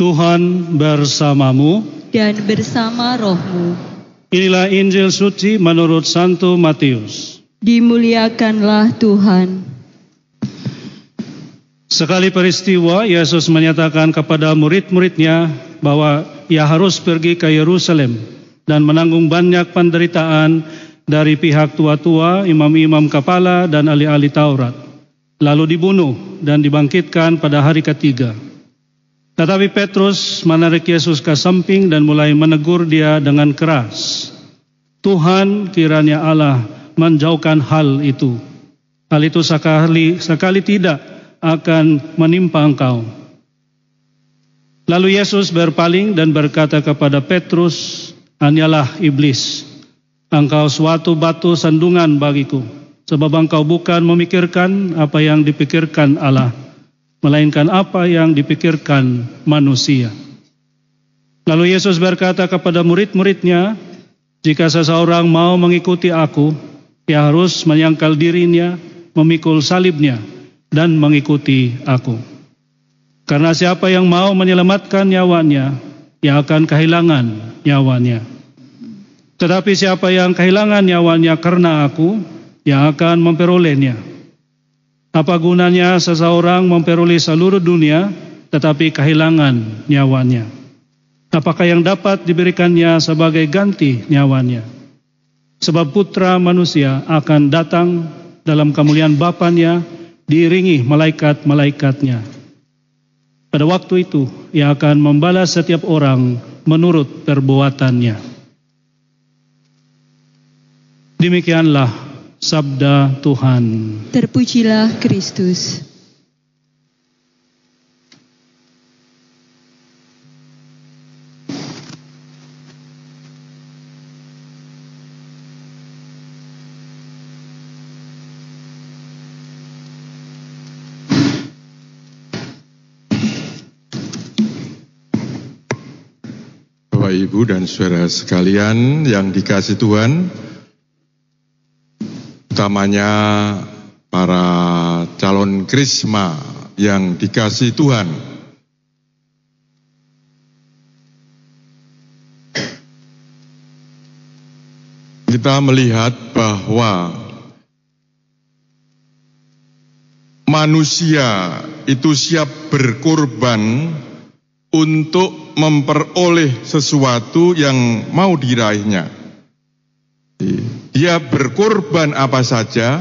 Tuhan bersamamu. dan bersama rohmu. Inilah Injil suci menurut Santo Matius. Dimuliakanlah Tuhan. Sekali peristiwa, Yesus menyatakan kepada murid-muridnya bahwa ia harus pergi ke Yerusalem dan menanggung banyak penderitaan dari pihak tua-tua, imam-imam kepala, dan ahli-ahli Taurat. Lalu dibunuh dan dibangkitkan pada hari ketiga. Tetapi Petrus menarik Yesus ke samping dan mulai menegur dia dengan keras. Tuhan kiranya Allah menjauhkan hal itu. Hal itu sekali, sekali tidak akan menimpa engkau. Lalu Yesus berpaling dan berkata kepada Petrus, Hanyalah iblis, engkau suatu batu sandungan bagiku, sebab engkau bukan memikirkan apa yang dipikirkan Allah, melainkan apa yang dipikirkan manusia. Lalu Yesus berkata kepada murid-muridnya, jika seseorang mau mengikuti aku, ia harus menyangkal dirinya, memikul salibnya, dan mengikuti aku. Karena siapa yang mau menyelamatkan nyawanya, ia akan kehilangan nyawanya. Tetapi siapa yang kehilangan nyawanya karena aku, ia akan memperolehnya. Apa gunanya seseorang memperoleh seluruh dunia tetapi kehilangan nyawanya? Apakah yang dapat diberikannya sebagai ganti nyawanya? Sebab putra manusia akan datang dalam kemuliaan Bapaknya diiringi malaikat-malaikatnya. Pada waktu itu ia akan membalas setiap orang menurut perbuatannya. Demikianlah sabda Tuhan. Terpujilah Kristus. Bapak, Ibu, dan saudara sekalian yang dikasih Tuhan, utamanya para calon krisma yang dikasih Tuhan. Kita melihat bahwa manusia itu siap berkorban untuk memperoleh sesuatu yang mau diraihnya. Dia berkorban apa saja,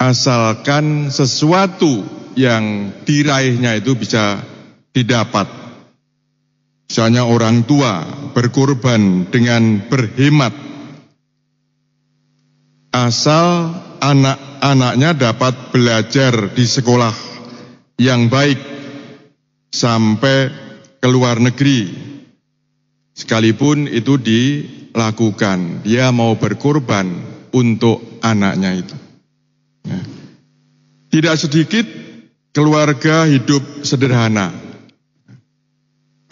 asalkan sesuatu yang diraihnya itu bisa didapat. Misalnya orang tua berkorban dengan berhemat, asal anak-anaknya dapat belajar di sekolah yang baik sampai ke luar negeri. Sekalipun itu dilakukan, dia mau berkorban untuk anaknya itu. Ya. Tidak sedikit keluarga hidup sederhana,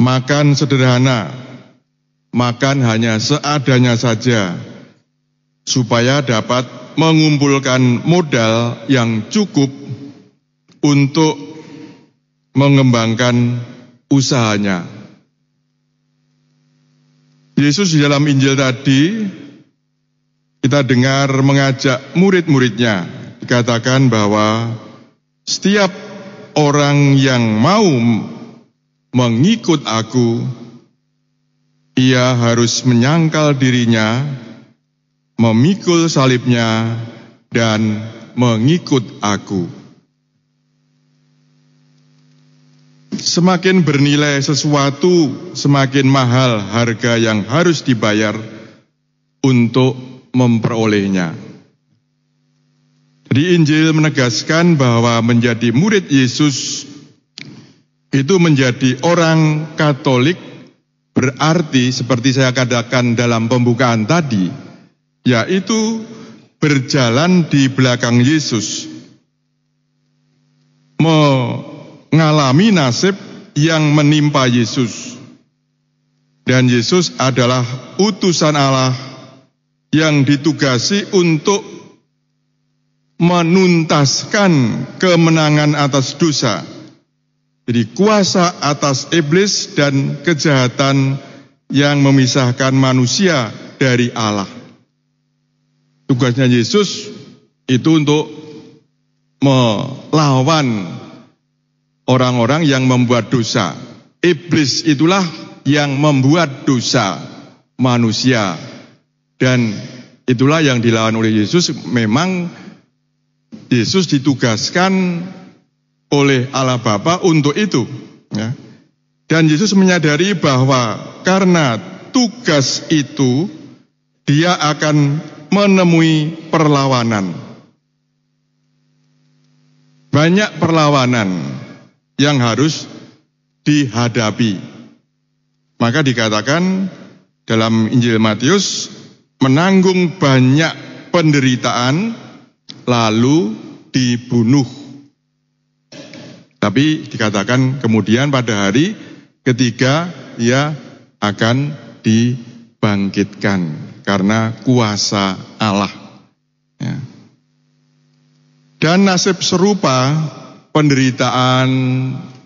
makan sederhana, makan hanya seadanya saja, supaya dapat mengumpulkan modal yang cukup untuk mengembangkan usahanya. Yesus di dalam Injil tadi kita dengar mengajak murid-muridnya dikatakan bahwa setiap orang yang mau mengikut aku ia harus menyangkal dirinya, memikul salibnya dan mengikut aku. Semakin bernilai sesuatu, semakin mahal harga yang harus dibayar untuk memperolehnya. Jadi Injil menegaskan bahwa menjadi murid Yesus itu menjadi orang Katolik berarti seperti saya katakan dalam pembukaan tadi, yaitu berjalan di belakang Yesus. Mengalami nasib yang menimpa Yesus. Dan Yesus adalah utusan Allah yang ditugasi untuk menuntaskan kemenangan atas dosa Jadi kuasa atas iblis dan kejahatan yang memisahkan manusia dari Allah. Tugasnya Yesus itu untuk melawan orang-orang yang membuat dosa. Iblis itulah yang membuat dosa manusia. Dan itulah yang dilawan oleh Yesus. Memang Yesus ditugaskan oleh Allah Bapa untuk itu. Ya. Dan Yesus menyadari bahwa karena tugas itu dia akan menemui perlawanan. Banyak perlawanan yang harus dihadapi. Maka dikatakan dalam Injil Matius menanggung banyak penderitaan lalu dibunuh. Tapi dikatakan kemudian pada hari ketiga ia akan dibangkitkan karena kuasa Allah. Ya. Dan nasib serupa penderitaan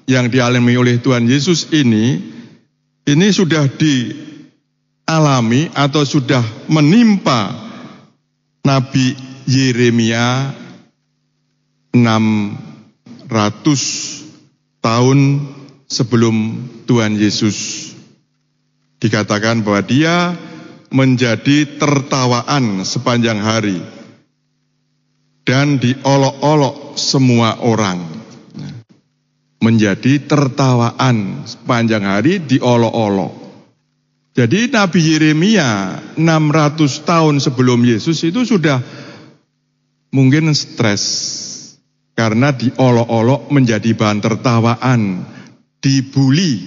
yang dialami oleh Tuhan Yesus ini, ini sudah dialami atau sudah menimpa Nabi Yeremia 600 tahun sebelum Tuhan Yesus. Dikatakan bahwa dia menjadi tertawaan sepanjang hari dan diolok-olok semua orang. Menjadi tertawaan sepanjang hari diolok-olok. Jadi Nabi Yeremia 600 tahun sebelum Yesus itu sudah mungkin stres karena diolok-olok menjadi bahan tertawaan, dibully.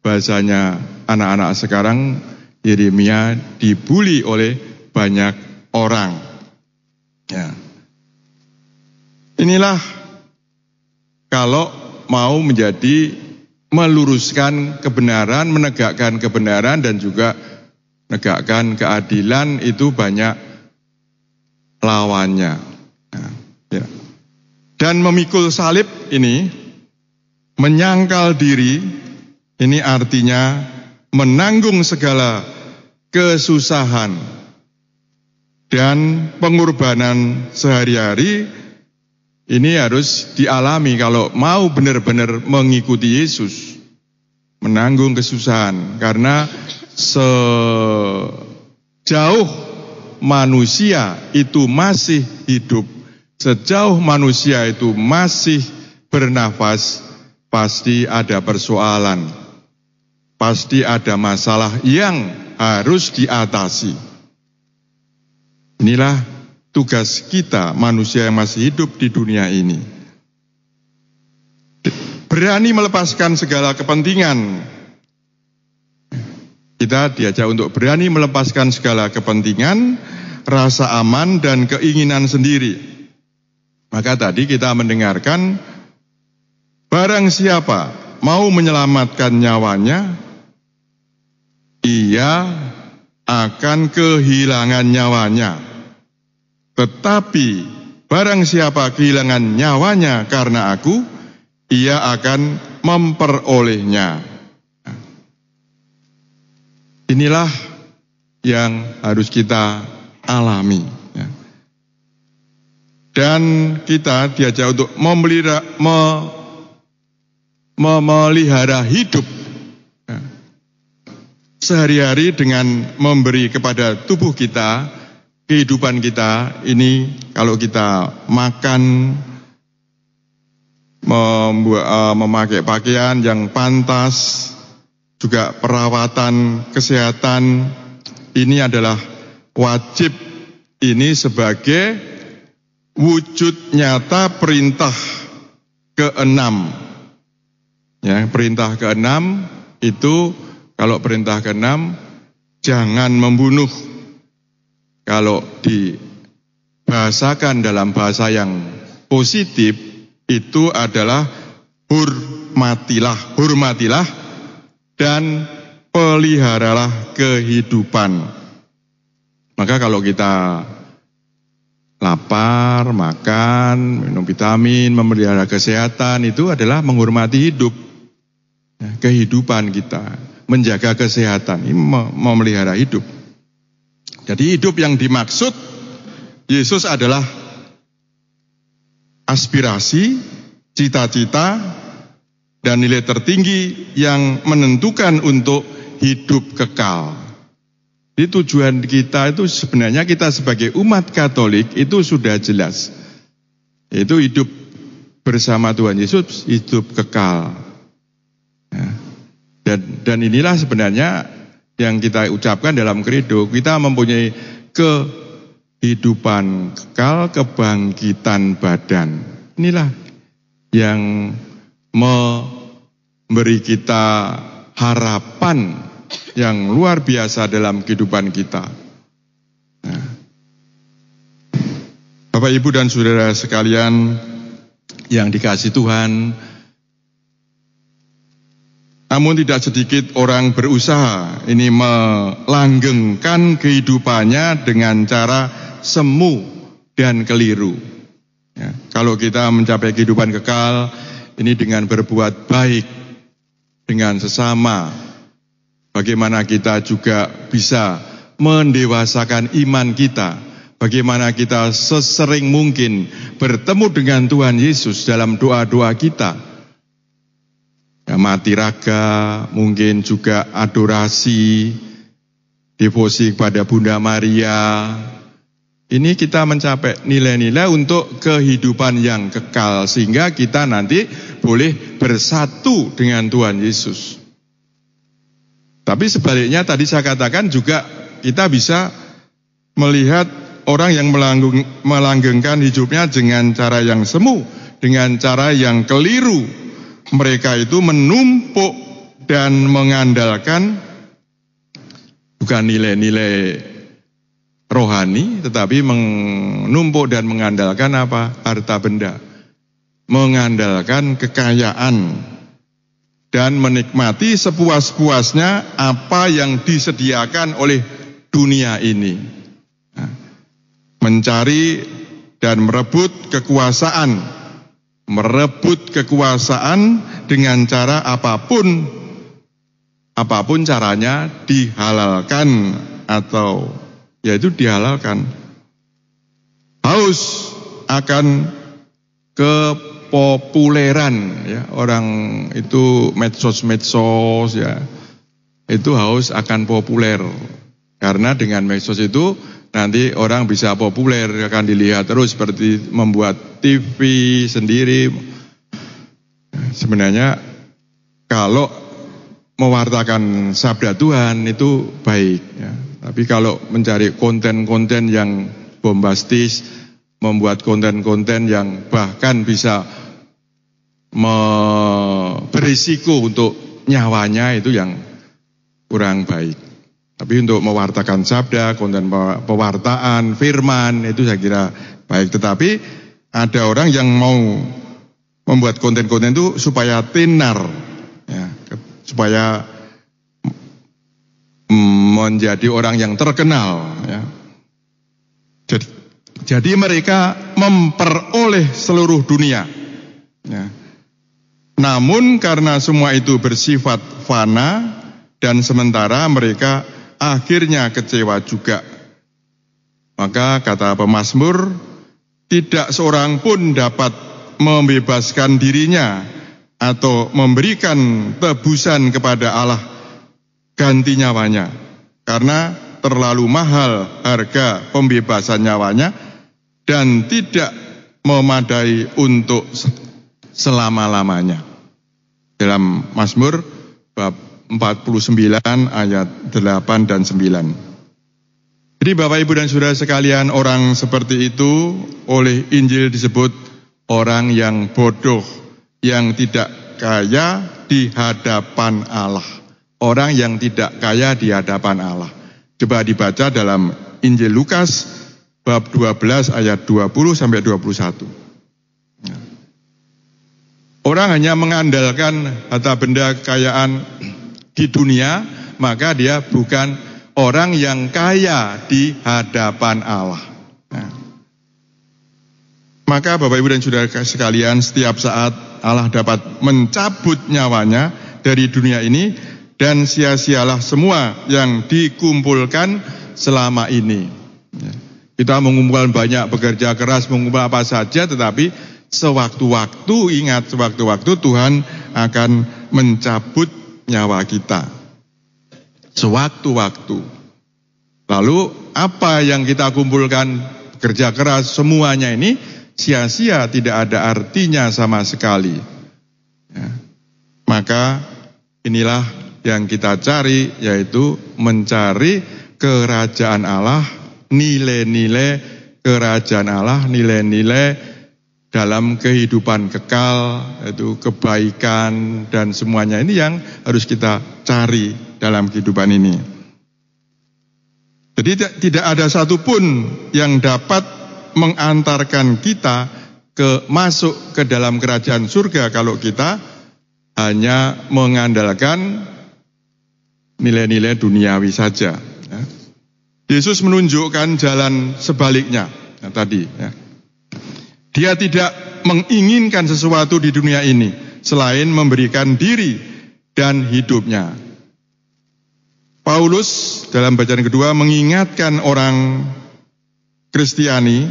Bahasanya anak-anak sekarang Yeremia dibully oleh banyak orang. Ya. Inilah kalau mau menjadi meluruskan kebenaran, menegakkan kebenaran dan juga menegakkan keadilan itu banyak lawannya. Nah, ya. Dan memikul salib ini menyangkal diri ini artinya menanggung segala kesusahan dan pengorbanan sehari-hari ini harus dialami kalau mau benar-benar mengikuti Yesus. Menanggung kesusahan karena sejauh manusia itu masih hidup, sejauh manusia itu masih bernafas, pasti ada persoalan, pasti ada masalah yang harus diatasi. Inilah tugas kita, manusia yang masih hidup di dunia ini. Berani melepaskan segala kepentingan kita diajak untuk berani melepaskan segala kepentingan, rasa aman, dan keinginan sendiri. Maka tadi kita mendengarkan, barang siapa mau menyelamatkan nyawanya, ia akan kehilangan nyawanya. Tetapi barang siapa kehilangan nyawanya karena aku, ia akan memperolehnya. Inilah yang harus kita alami. Ya. Dan kita diajak untuk memelihara, me, memelihara hidup ya. sehari-hari dengan memberi kepada tubuh kita, kehidupan kita ini kalau kita makan, membuat, uh, memakai pakaian yang pantas, juga perawatan kesehatan ini adalah wajib ini sebagai wujud nyata perintah keenam. Ya, perintah keenam itu kalau perintah keenam jangan membunuh. Kalau dibahasakan dalam bahasa yang positif itu adalah hormatilah, hormatilah dan peliharalah kehidupan. Maka kalau kita lapar, makan, minum vitamin, memelihara kesehatan itu adalah menghormati hidup. kehidupan kita, menjaga kesehatan, memelihara hidup. Jadi hidup yang dimaksud Yesus adalah aspirasi, cita-cita, dan nilai tertinggi yang menentukan untuk hidup kekal. Di tujuan kita itu sebenarnya kita sebagai umat Katolik itu sudah jelas. Itu hidup bersama Tuhan Yesus, hidup kekal. Ya. Dan, dan inilah sebenarnya yang kita ucapkan dalam kredo, kita mempunyai kehidupan kekal, kebangkitan badan. Inilah yang memberi kita harapan yang luar biasa dalam kehidupan kita. Nah. Bapak, Ibu, dan saudara sekalian yang dikasih Tuhan, namun tidak sedikit orang berusaha ini melanggengkan kehidupannya dengan cara semu dan keliru. Ya, kalau kita mencapai kehidupan kekal, ini dengan berbuat baik dengan sesama. Bagaimana kita juga bisa mendewasakan iman kita. Bagaimana kita sesering mungkin bertemu dengan Tuhan Yesus dalam doa-doa kita. Mati raga, mungkin juga adorasi, devosi kepada Bunda Maria, ini kita mencapai nilai-nilai untuk kehidupan yang kekal sehingga kita nanti boleh bersatu dengan Tuhan Yesus. Tapi sebaliknya tadi saya katakan juga kita bisa melihat orang yang melanggengkan hidupnya dengan cara yang semu, dengan cara yang keliru. Mereka itu menumpuk dan mengandalkan bukan nilai-nilai rohani tetapi menumpuk dan mengandalkan apa? harta benda. Mengandalkan kekayaan dan menikmati sepuas-puasnya apa yang disediakan oleh dunia ini. Nah, mencari dan merebut kekuasaan, merebut kekuasaan dengan cara apa pun, apa pun caranya dihalalkan atau yaitu dihalalkan. Haus akan kepopuleran ya. Orang itu medsos-medsos ya. Itu haus akan populer. Karena dengan medsos itu nanti orang bisa populer akan dilihat terus seperti membuat TV sendiri sebenarnya kalau mewartakan sabda Tuhan itu baik ya. Tapi kalau mencari konten-konten yang bombastis, membuat konten-konten yang bahkan bisa berisiko untuk nyawanya itu yang kurang baik. Tapi untuk mewartakan sabda, konten pewartaan, firman itu saya kira baik. Tetapi ada orang yang mau membuat konten-konten itu supaya tenar, ya, supaya menjadi orang yang terkenal. Ya. Jadi, jadi mereka memperoleh seluruh dunia. Ya. Namun karena semua itu bersifat fana dan sementara mereka akhirnya kecewa juga. Maka kata pemazmur, tidak seorang pun dapat membebaskan dirinya atau memberikan tebusan kepada Allah ganti nyawanya karena terlalu mahal harga pembebasan nyawanya dan tidak memadai untuk selama-lamanya. Dalam Mazmur bab 49 ayat 8 dan 9. Jadi Bapak Ibu dan Saudara sekalian orang seperti itu oleh Injil disebut orang yang bodoh, yang tidak kaya di hadapan Allah orang yang tidak kaya di hadapan Allah. Coba dibaca dalam Injil Lukas bab 12 ayat 20 sampai 21. Orang hanya mengandalkan harta benda kekayaan di dunia, maka dia bukan orang yang kaya di hadapan Allah. Nah. Maka Bapak Ibu dan Saudara sekalian, setiap saat Allah dapat mencabut nyawanya, dari dunia ini dan sia-sialah semua yang dikumpulkan selama ini. Ya. Kita mengumpulkan banyak bekerja keras, mengumpulkan apa saja, tetapi sewaktu-waktu ingat sewaktu-waktu Tuhan akan mencabut nyawa kita. Sewaktu-waktu. Lalu apa yang kita kumpulkan kerja keras semuanya ini sia-sia tidak ada artinya sama sekali. Ya. Maka inilah yang kita cari yaitu mencari kerajaan Allah, nilai-nilai kerajaan Allah, nilai-nilai dalam kehidupan kekal, yaitu kebaikan dan semuanya ini yang harus kita cari dalam kehidupan ini. Jadi tidak ada satupun yang dapat mengantarkan kita ke masuk ke dalam kerajaan surga kalau kita hanya mengandalkan nilai-nilai duniawi saja. Ya. Yesus menunjukkan jalan sebaliknya ya, tadi. Ya. Dia tidak menginginkan sesuatu di dunia ini selain memberikan diri dan hidupnya. Paulus dalam bacaan kedua mengingatkan orang Kristiani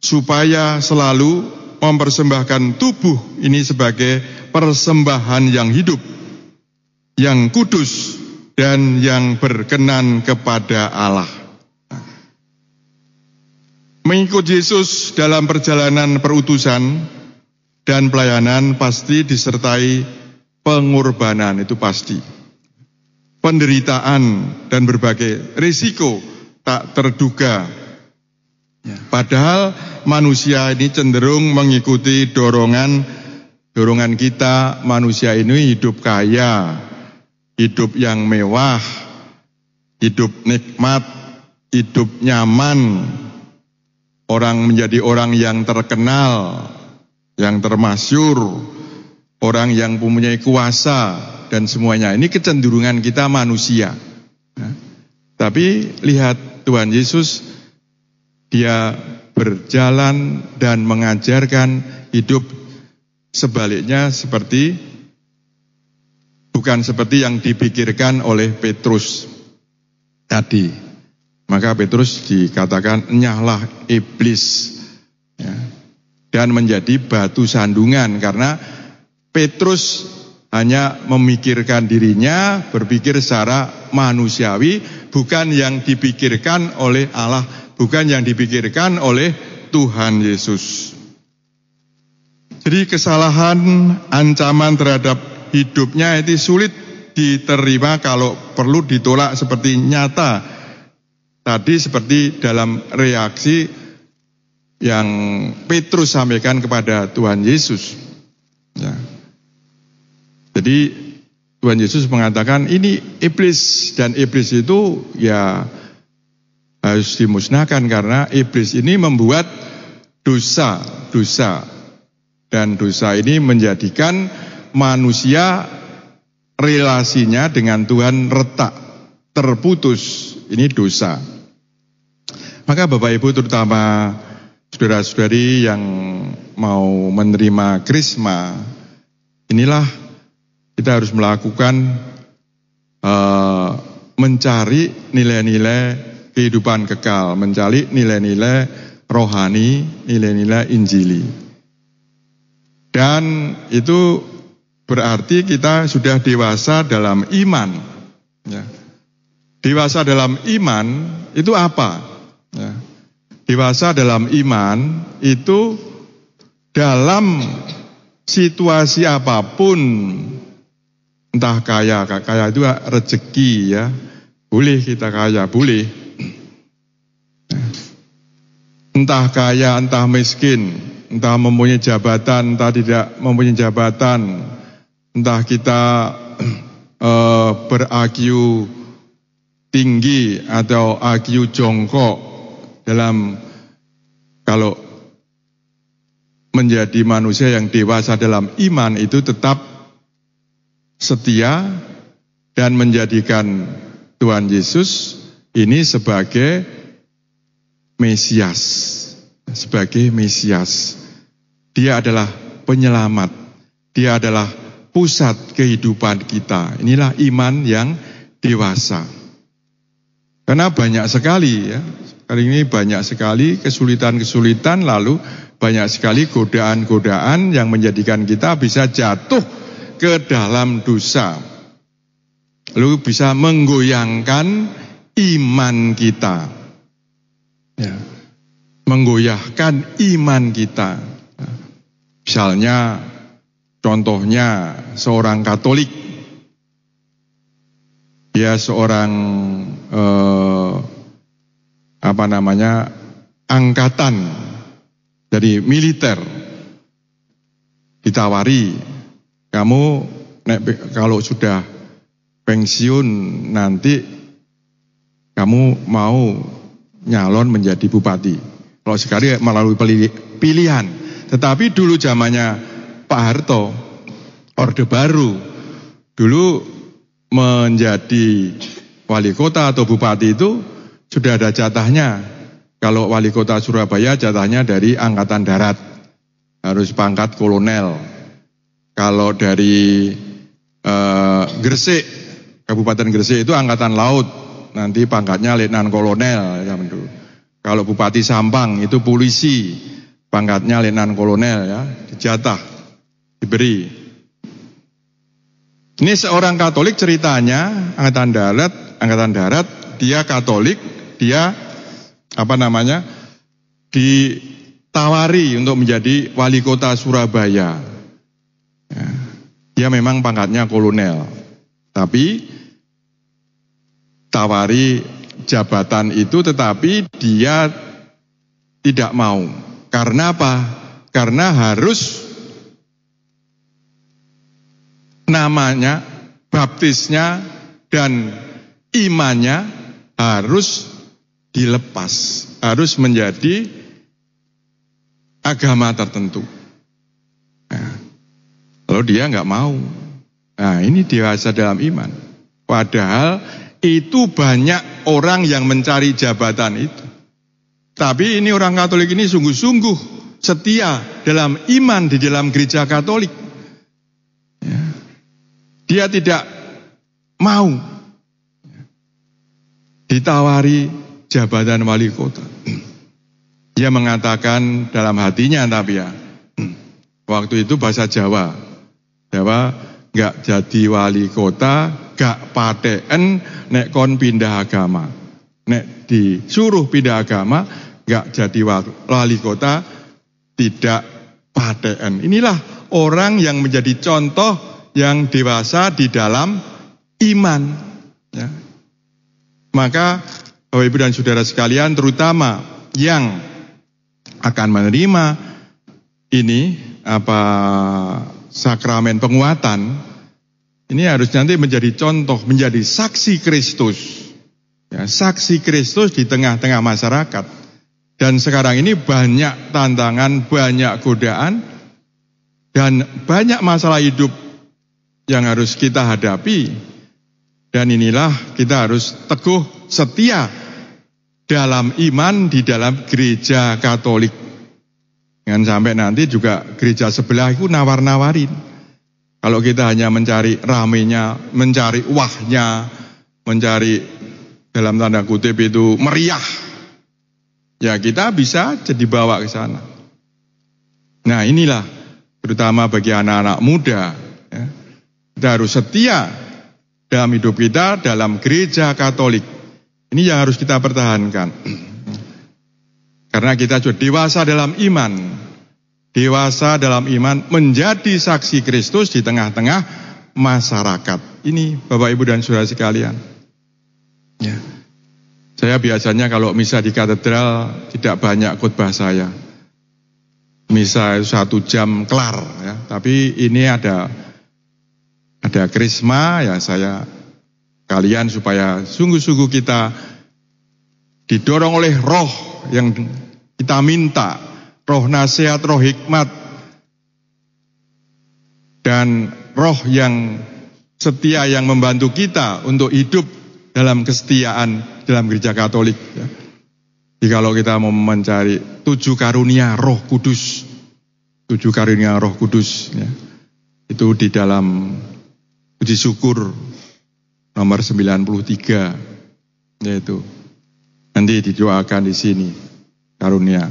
supaya selalu mempersembahkan tubuh ini sebagai persembahan yang hidup, yang kudus, dan yang berkenan kepada Allah. Mengikut Yesus dalam perjalanan perutusan dan pelayanan pasti disertai pengorbanan, itu pasti. Penderitaan dan berbagai risiko tak terduga Ya. Padahal manusia ini cenderung mengikuti dorongan dorongan kita manusia ini hidup kaya, hidup yang mewah, hidup nikmat, hidup nyaman. Orang menjadi orang yang terkenal, yang termasyur, orang yang mempunyai kuasa dan semuanya. Ini kecenderungan kita manusia. Nah, tapi lihat Tuhan Yesus dia berjalan dan mengajarkan hidup sebaliknya seperti bukan seperti yang dipikirkan oleh Petrus tadi. Maka Petrus dikatakan nyahlah iblis ya, dan menjadi batu sandungan karena Petrus hanya memikirkan dirinya, berpikir secara manusiawi, bukan yang dipikirkan oleh Allah bukan yang dipikirkan oleh Tuhan Yesus. Jadi kesalahan ancaman terhadap hidupnya itu sulit diterima kalau perlu ditolak seperti nyata. Tadi seperti dalam reaksi yang Petrus sampaikan kepada Tuhan Yesus. Ya. Jadi Tuhan Yesus mengatakan ini iblis dan iblis itu ya harus dimusnahkan karena iblis ini membuat dosa, dosa. Dan dosa ini menjadikan manusia relasinya dengan Tuhan retak, terputus. Ini dosa. Maka Bapak Ibu terutama saudara-saudari yang mau menerima krisma, inilah kita harus melakukan uh, mencari nilai-nilai kehidupan kekal, mencari nilai-nilai rohani, nilai-nilai injili. Dan itu berarti kita sudah dewasa dalam iman. Ya. Dewasa dalam iman itu apa? Dewasa dalam iman itu dalam situasi apa pun, entah kaya, kaya itu rezeki ya, boleh kita kaya, boleh. Entah kaya, entah miskin, entah mempunyai jabatan, entah tidak mempunyai jabatan, entah kita uh, ber tinggi atau IQ jongkok dalam kalau menjadi manusia yang dewasa dalam iman itu tetap setia dan menjadikan Tuhan Yesus ini sebagai Mesias, sebagai Mesias. Dia adalah penyelamat, dia adalah pusat kehidupan kita. Inilah iman yang dewasa. Karena banyak sekali ya, kali ini banyak sekali kesulitan-kesulitan lalu banyak sekali godaan-godaan yang menjadikan kita bisa jatuh ke dalam dosa. Lalu bisa menggoyangkan iman kita. Ya. Menggoyahkan iman kita. Misalnya contohnya seorang Katolik dia seorang eh, apa namanya angkatan dari militer. Ditawari kamu nek, kalau sudah pensiun nanti kamu mau nyalon menjadi bupati. Kalau sekali melalui pilihan. Tetapi dulu zamannya Pak Harto Orde Baru dulu menjadi wali kota atau bupati itu sudah ada jatahnya. Kalau wali kota Surabaya jatahnya dari angkatan darat, harus pangkat kolonel. Kalau dari eh, Gresik, Kabupaten Gresik itu angkatan laut, nanti pangkatnya letnan kolonel. Ya, Kalau Bupati Sampang itu polisi, pangkatnya letnan kolonel ya, jatah diberi. Ini seorang Katolik ceritanya angkatan darat, angkatan darat, dia Katolik, dia apa namanya ditawari untuk menjadi wali kota Surabaya. Ya, dia memang pangkatnya kolonel, tapi tawari jabatan itu, tetapi dia tidak mau. Karena apa? Karena harus namanya, baptisnya, dan imannya harus dilepas, harus menjadi agama tertentu. Nah, kalau dia nggak mau, nah ini dewasa dalam iman. Padahal itu banyak orang yang mencari jabatan itu. Tapi ini orang Katolik ini sungguh-sungguh setia dalam iman di dalam gereja Katolik. Dia tidak mau ditawari jabatan wali kota. Dia mengatakan dalam hatinya tapi ya, waktu itu bahasa Jawa. Jawa nggak jadi wali kota, gak paten nek kon pindah agama. Nek disuruh pindah agama, gak jadi wali kota, tidak paten. Inilah orang yang menjadi contoh yang dewasa di dalam iman. Ya. Maka Bapak Ibu dan Saudara sekalian terutama yang akan menerima ini apa sakramen penguatan ini harus nanti menjadi contoh, menjadi saksi Kristus. Ya, saksi Kristus di tengah-tengah masyarakat. Dan sekarang ini banyak tantangan, banyak godaan, dan banyak masalah hidup yang harus kita hadapi. Dan inilah kita harus teguh setia dalam iman di dalam gereja Katolik. Jangan sampai nanti juga gereja sebelah itu nawar-nawarin. Kalau kita hanya mencari ramenya, mencari wahnya, mencari dalam tanda kutip itu meriah, ya kita bisa jadi bawa ke sana. Nah inilah terutama bagi anak-anak muda, ya, kita harus setia dalam hidup kita dalam gereja Katolik. Ini yang harus kita pertahankan. Karena kita sudah dewasa dalam iman. Dewasa dalam iman menjadi saksi Kristus di tengah-tengah masyarakat. Ini Bapak Ibu dan Saudara sekalian. Ya. Saya biasanya kalau misa di katedral tidak banyak khotbah saya. Misa satu jam kelar ya. Tapi ini ada ada krisma ya saya kalian supaya sungguh-sungguh kita didorong oleh roh yang kita minta, roh nasihat, roh hikmat dan roh yang setia yang membantu kita untuk hidup dalam kesetiaan dalam gereja Katolik. Ya. Jadi kalau kita mau mencari tujuh karunia Roh Kudus, tujuh karunia Roh Kudus, ya. Itu di dalam puji syukur nomor 93 yaitu nanti didoakan di sini karunia.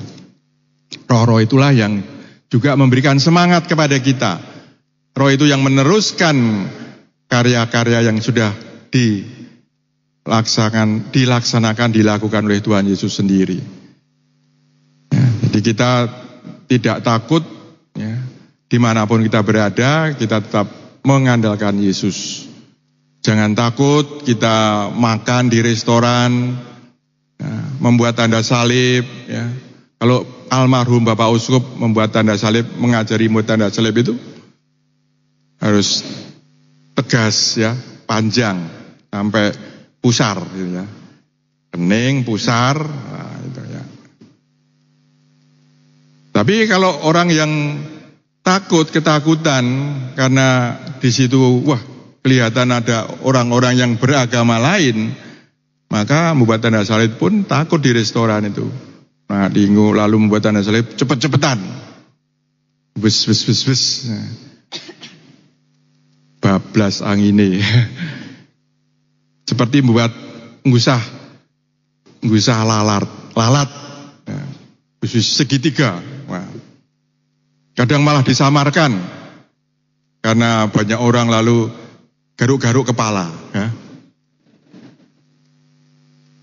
Roh-roh itulah yang juga memberikan semangat kepada kita. Roh itu yang meneruskan karya-karya yang sudah dilaksanakan, dilaksanakan, dilakukan oleh Tuhan Yesus sendiri. Ya, jadi kita tidak takut, ya, di mana pun kita berada, kita tetap mengandalkan Yesus. Jangan takut kita makan di restoran, ya, membuat tanda salib. Ya. Kalau almarhum Bapak Uskup membuat tanda salib, mengajari membuat tanda salib itu harus tegas ya, panjang sampai pusar gitu ya. Kening, pusar, nah, itu ya. Tapi kalau orang yang takut, ketakutan karena di situ wah kelihatan ada orang-orang yang beragama lain, maka membuat tanda salib pun takut di restoran itu. Nah, dingu lalu membuat tanda salib cepet-cepetan. Bus, bus, bus, bus. Nah bablas angine. Seperti membuat ngusah ngusah lalat, lalat. Ya, segitiga. Wah. Kadang malah disamarkan karena banyak orang lalu garuk-garuk kepala. Ya.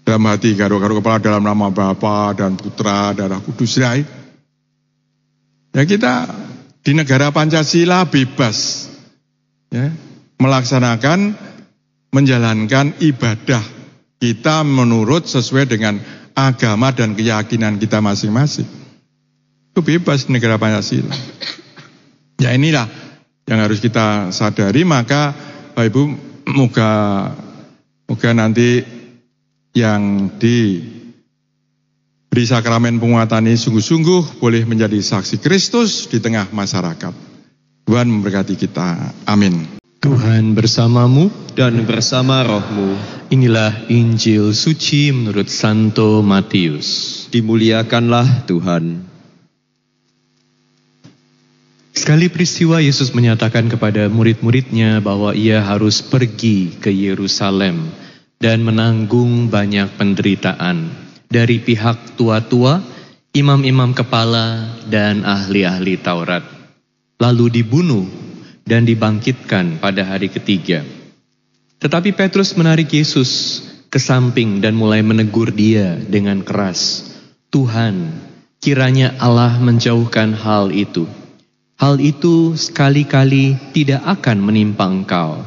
Dalam hati garuk-garuk kepala dalam nama Bapa dan Putra dan Roh Kudus. Ya kita di negara Pancasila bebas ya, melaksanakan menjalankan ibadah kita menurut sesuai dengan agama dan keyakinan kita masing-masing. Itu bebas negara Pancasila. Ya inilah yang harus kita sadari maka Bapak Ibu moga moga nanti yang di beri sakramen penguatan ini sungguh-sungguh boleh menjadi saksi Kristus di tengah masyarakat. Tuhan memberkati kita. Amin. Tuhan bersamamu dan bersama rohmu. Inilah Injil suci menurut Santo Matius. Dimuliakanlah Tuhan. Sekali peristiwa Yesus menyatakan kepada murid-muridnya bahwa ia harus pergi ke Yerusalem dan menanggung banyak penderitaan dari pihak tua-tua, imam-imam kepala, dan ahli-ahli Taurat lalu dibunuh dan dibangkitkan pada hari ketiga. Tetapi Petrus menarik Yesus ke samping dan mulai menegur dia dengan keras. Tuhan, kiranya Allah menjauhkan hal itu. Hal itu sekali-kali tidak akan menimpa engkau.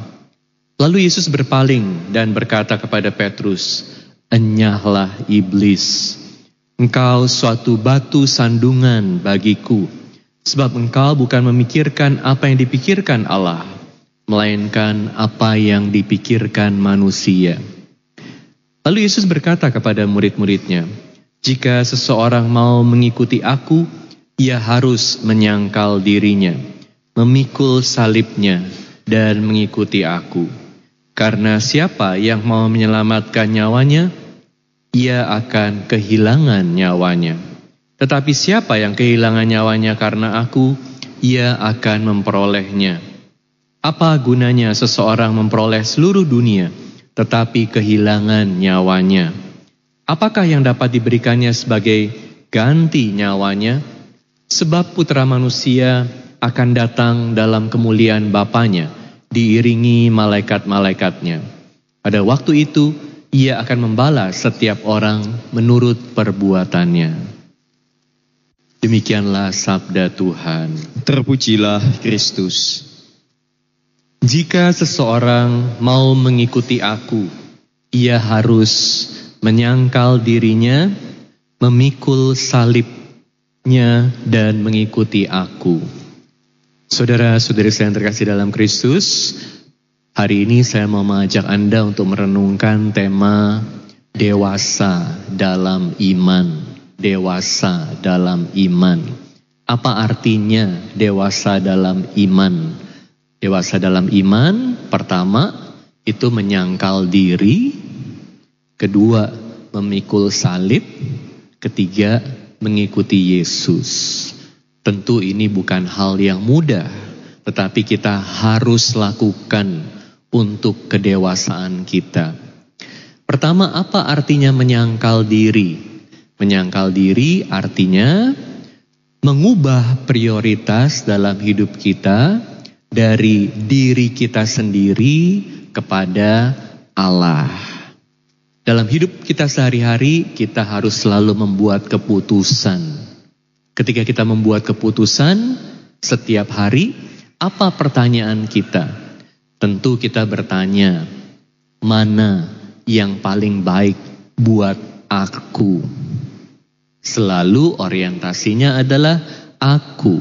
Lalu Yesus berpaling dan berkata kepada Petrus, Enyahlah iblis, engkau suatu batu sandungan bagiku Sebab engkau bukan memikirkan apa yang dipikirkan Allah, melainkan apa yang dipikirkan manusia. Lalu Yesus berkata kepada murid-muridnya, "Jika seseorang mau mengikuti Aku, ia harus menyangkal dirinya, memikul salibnya, dan mengikuti Aku. Karena siapa yang mau menyelamatkan nyawanya, ia akan kehilangan nyawanya." Tetapi siapa yang kehilangan nyawanya karena aku, ia akan memperolehnya. Apa gunanya seseorang memperoleh seluruh dunia, tetapi kehilangan nyawanya? Apakah yang dapat diberikannya sebagai ganti nyawanya? Sebab putra manusia akan datang dalam kemuliaan Bapaknya, diiringi malaikat-malaikatnya. Pada waktu itu, ia akan membalas setiap orang menurut perbuatannya. Demikianlah sabda Tuhan. Terpujilah Kristus. Jika seseorang mau mengikuti aku, ia harus menyangkal dirinya, memikul salibnya, dan mengikuti aku. Saudara-saudari saya yang terkasih dalam Kristus, hari ini saya mau mengajak Anda untuk merenungkan tema dewasa dalam iman dewasa dalam iman. Apa artinya dewasa dalam iman? Dewasa dalam iman pertama itu menyangkal diri, kedua memikul salib, ketiga mengikuti Yesus. Tentu ini bukan hal yang mudah, tetapi kita harus lakukan untuk kedewasaan kita. Pertama, apa artinya menyangkal diri? Menyangkal diri artinya mengubah prioritas dalam hidup kita dari diri kita sendiri kepada Allah. Dalam hidup kita sehari-hari, kita harus selalu membuat keputusan. Ketika kita membuat keputusan setiap hari, apa pertanyaan kita? Tentu kita bertanya, mana yang paling baik buat aku? Selalu orientasinya adalah aku.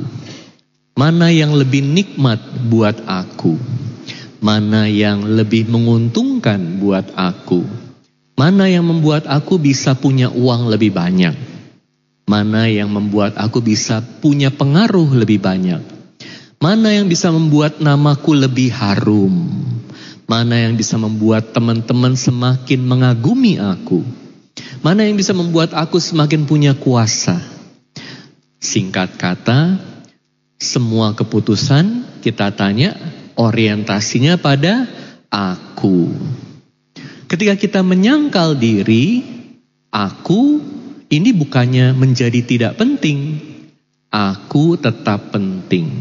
Mana yang lebih nikmat buat aku? Mana yang lebih menguntungkan buat aku? Mana yang membuat aku bisa punya uang lebih banyak? Mana yang membuat aku bisa punya pengaruh lebih banyak? Mana yang bisa membuat namaku lebih harum? Mana yang bisa membuat teman-teman semakin mengagumi aku? Mana yang bisa membuat aku semakin punya kuasa? Singkat kata, semua keputusan kita tanya orientasinya pada aku. Ketika kita menyangkal diri, aku ini bukannya menjadi tidak penting. Aku tetap penting.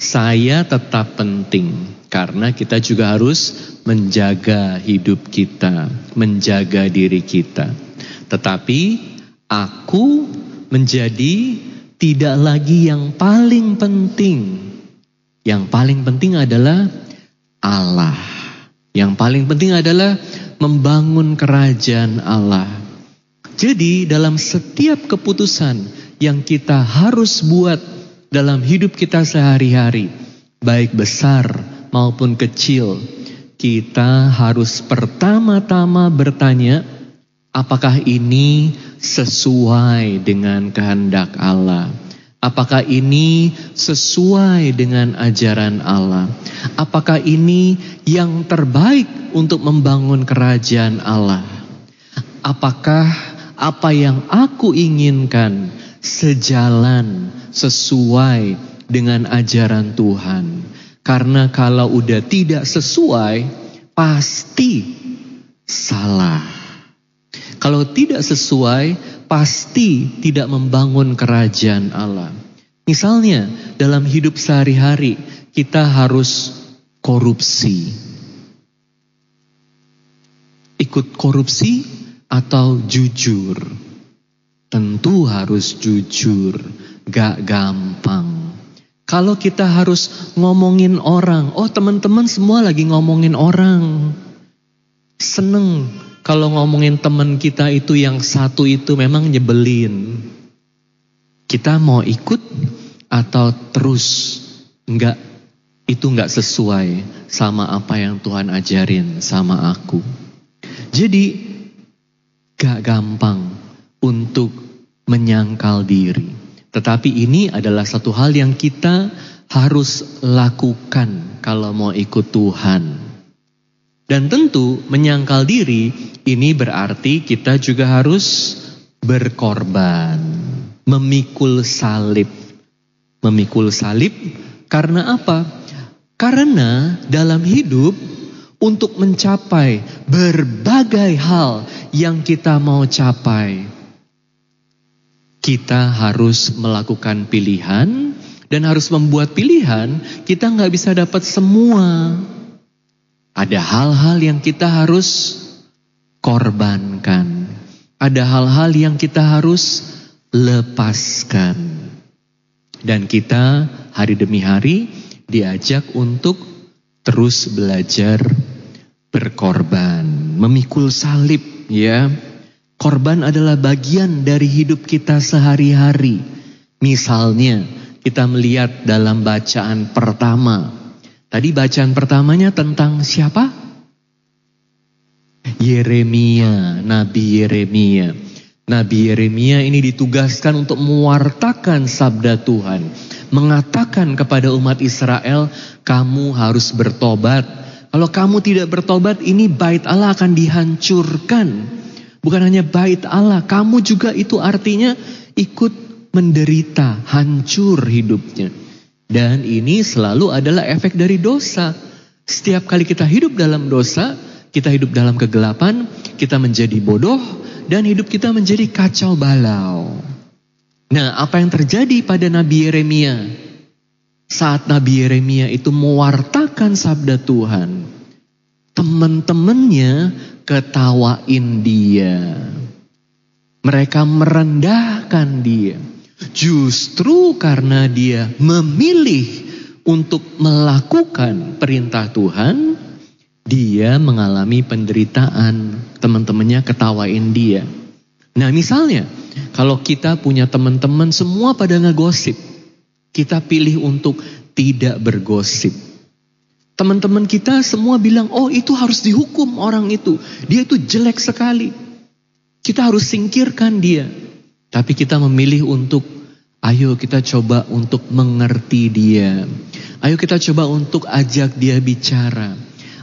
Saya tetap penting karena kita juga harus menjaga hidup kita, menjaga diri kita. Tetapi aku menjadi tidak lagi yang paling penting. Yang paling penting adalah Allah. Yang paling penting adalah membangun kerajaan Allah. Jadi dalam setiap keputusan yang kita harus buat dalam hidup kita sehari-hari, baik besar maupun kecil, kita harus pertama-tama bertanya, Apakah ini sesuai dengan kehendak Allah? Apakah ini sesuai dengan ajaran Allah? Apakah ini yang terbaik untuk membangun kerajaan Allah? Apakah apa yang aku inginkan sejalan sesuai dengan ajaran Tuhan? Karena kalau udah tidak sesuai, pasti salah. Kalau tidak sesuai, pasti tidak membangun kerajaan Allah. Misalnya, dalam hidup sehari-hari, kita harus korupsi. Ikut korupsi atau jujur? Tentu harus jujur, gak gampang. Kalau kita harus ngomongin orang, oh teman-teman semua lagi ngomongin orang. Seneng kalau ngomongin teman kita itu yang satu itu memang nyebelin. Kita mau ikut atau terus enggak itu enggak sesuai sama apa yang Tuhan ajarin sama aku. Jadi gak gampang untuk menyangkal diri. Tetapi ini adalah satu hal yang kita harus lakukan kalau mau ikut Tuhan. Dan tentu menyangkal diri ini berarti kita juga harus berkorban, memikul salib. Memikul salib karena apa? Karena dalam hidup untuk mencapai berbagai hal yang kita mau capai, kita harus melakukan pilihan dan harus membuat pilihan. Kita nggak bisa dapat semua. Ada hal-hal yang kita harus korbankan. Ada hal-hal yang kita harus lepaskan. Dan kita hari demi hari diajak untuk terus belajar berkorban, memikul salib ya. Korban adalah bagian dari hidup kita sehari-hari. Misalnya, kita melihat dalam bacaan pertama Tadi bacaan pertamanya tentang siapa? Yeremia, Nabi Yeremia. Nabi Yeremia ini ditugaskan untuk mewartakan sabda Tuhan. Mengatakan kepada umat Israel, kamu harus bertobat. Kalau kamu tidak bertobat, ini bait Allah akan dihancurkan. Bukan hanya bait Allah, kamu juga itu artinya ikut menderita, hancur hidupnya. Dan ini selalu adalah efek dari dosa. Setiap kali kita hidup dalam dosa, kita hidup dalam kegelapan, kita menjadi bodoh, dan hidup kita menjadi kacau balau. Nah, apa yang terjadi pada Nabi Yeremia? Saat Nabi Yeremia itu mewartakan sabda Tuhan, teman-temannya ketawain dia. Mereka merendahkan dia. Justru karena dia memilih untuk melakukan perintah Tuhan, dia mengalami penderitaan. Teman-temannya ketawain dia. Nah misalnya, kalau kita punya teman-teman semua pada ngegosip, kita pilih untuk tidak bergosip. Teman-teman kita semua bilang, oh itu harus dihukum orang itu. Dia itu jelek sekali. Kita harus singkirkan dia. Tapi kita memilih untuk ayo kita coba untuk mengerti dia. Ayo kita coba untuk ajak dia bicara.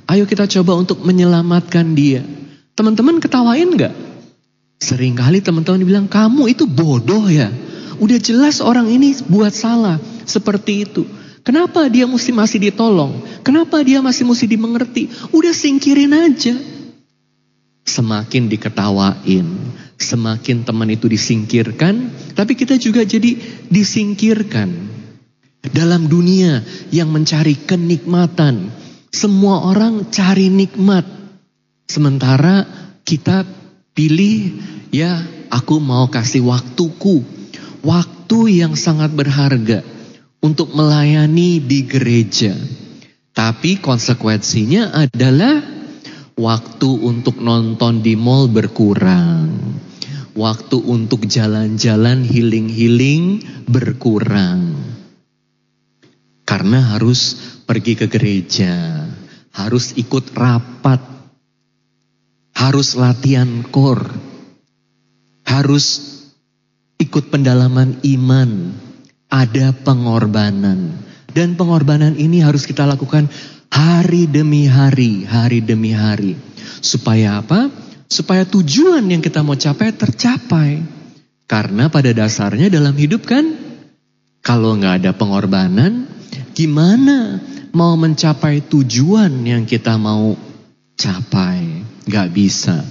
Ayo kita coba untuk menyelamatkan dia. Teman-teman ketawain gak? Seringkali teman-teman bilang kamu itu bodoh ya. Udah jelas orang ini buat salah seperti itu. Kenapa dia mesti masih ditolong? Kenapa dia masih mesti dimengerti? Udah singkirin aja. Semakin diketawain, semakin teman itu disingkirkan, tapi kita juga jadi disingkirkan. Dalam dunia yang mencari kenikmatan, semua orang cari nikmat. Sementara kita pilih, ya aku mau kasih waktuku. Waktu yang sangat berharga untuk melayani di gereja. Tapi konsekuensinya adalah waktu untuk nonton di mall berkurang. Waktu untuk jalan-jalan healing-healing berkurang. Karena harus pergi ke gereja, harus ikut rapat, harus latihan kor, harus ikut pendalaman iman, ada pengorbanan. Dan pengorbanan ini harus kita lakukan hari demi hari, hari demi hari. Supaya apa? Supaya tujuan yang kita mau capai tercapai. Karena pada dasarnya dalam hidup kan, kalau nggak ada pengorbanan, gimana mau mencapai tujuan yang kita mau capai? Gak bisa.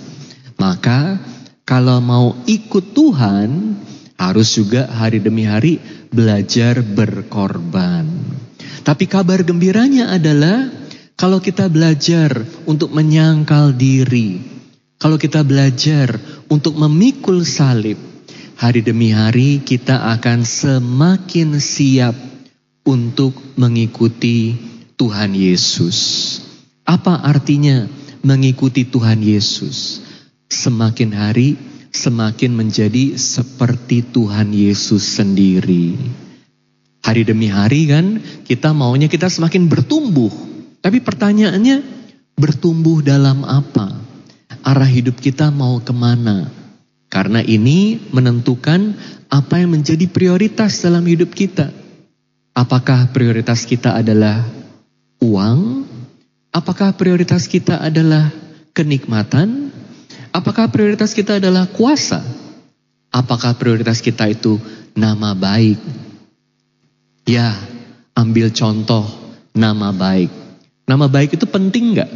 Maka kalau mau ikut Tuhan, harus juga hari demi hari belajar berkorban. Tapi kabar gembiranya adalah kalau kita belajar untuk menyangkal diri, kalau kita belajar untuk memikul salib, hari demi hari kita akan semakin siap untuk mengikuti Tuhan Yesus. Apa artinya mengikuti Tuhan Yesus? Semakin hari semakin menjadi seperti Tuhan Yesus sendiri. Hari demi hari kan kita maunya kita semakin bertumbuh. Tapi pertanyaannya bertumbuh dalam apa? Arah hidup kita mau ke mana? Karena ini menentukan apa yang menjadi prioritas dalam hidup kita. Apakah prioritas kita adalah uang? Apakah prioritas kita adalah kenikmatan? Apakah prioritas kita adalah kuasa? Apakah prioritas kita itu nama baik? Ya, ambil contoh nama baik. Nama baik itu penting gak?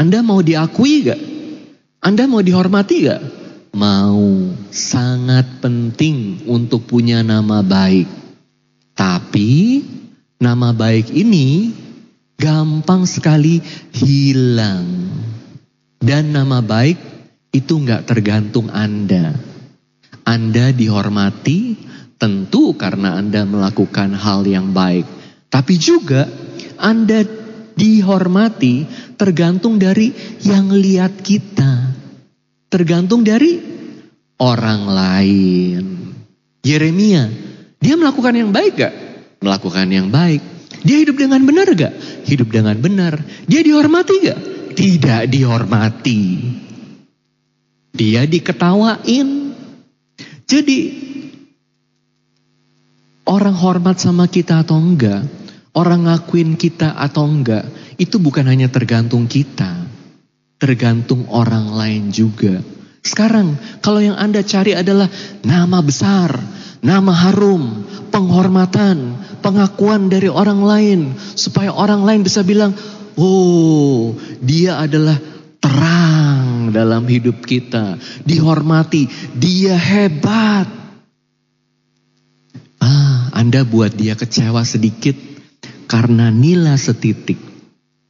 Anda mau diakui gak? Anda mau dihormati gak? Mau, sangat penting untuk punya nama baik. Tapi nama baik ini gampang sekali hilang. Dan nama baik itu nggak tergantung Anda. Anda dihormati tentu karena Anda melakukan hal yang baik. Tapi juga Anda dihormati tergantung dari yang lihat kita. Tergantung dari orang lain. Yeremia, dia melakukan yang baik gak? Melakukan yang baik. Dia hidup dengan benar gak? Hidup dengan benar. Dia dihormati gak? tidak dihormati. Dia diketawain. Jadi orang hormat sama kita atau enggak, orang ngakuin kita atau enggak, itu bukan hanya tergantung kita. Tergantung orang lain juga. Sekarang kalau yang Anda cari adalah nama besar, nama harum, penghormatan, pengakuan dari orang lain supaya orang lain bisa bilang, "Oh, dia adalah terang dalam hidup kita, dihormati, dia hebat." Ah, Anda buat dia kecewa sedikit karena nila setitik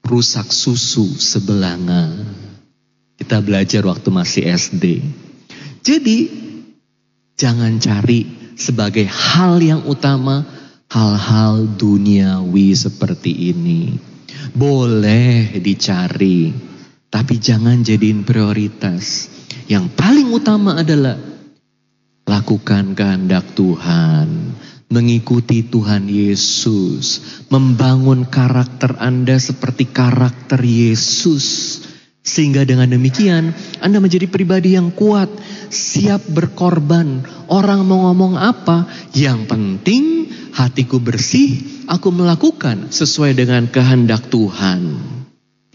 rusak susu sebelanga. Kita belajar waktu masih SD. Jadi jangan cari sebagai hal yang utama hal-hal duniawi seperti ini. Boleh dicari, tapi jangan jadiin prioritas. Yang paling utama adalah lakukan kehendak Tuhan, mengikuti Tuhan Yesus, membangun karakter Anda seperti karakter Yesus. Sehingga dengan demikian Anda menjadi pribadi yang kuat, siap berkorban. Orang mau ngomong apa, yang penting hatiku bersih, aku melakukan sesuai dengan kehendak Tuhan.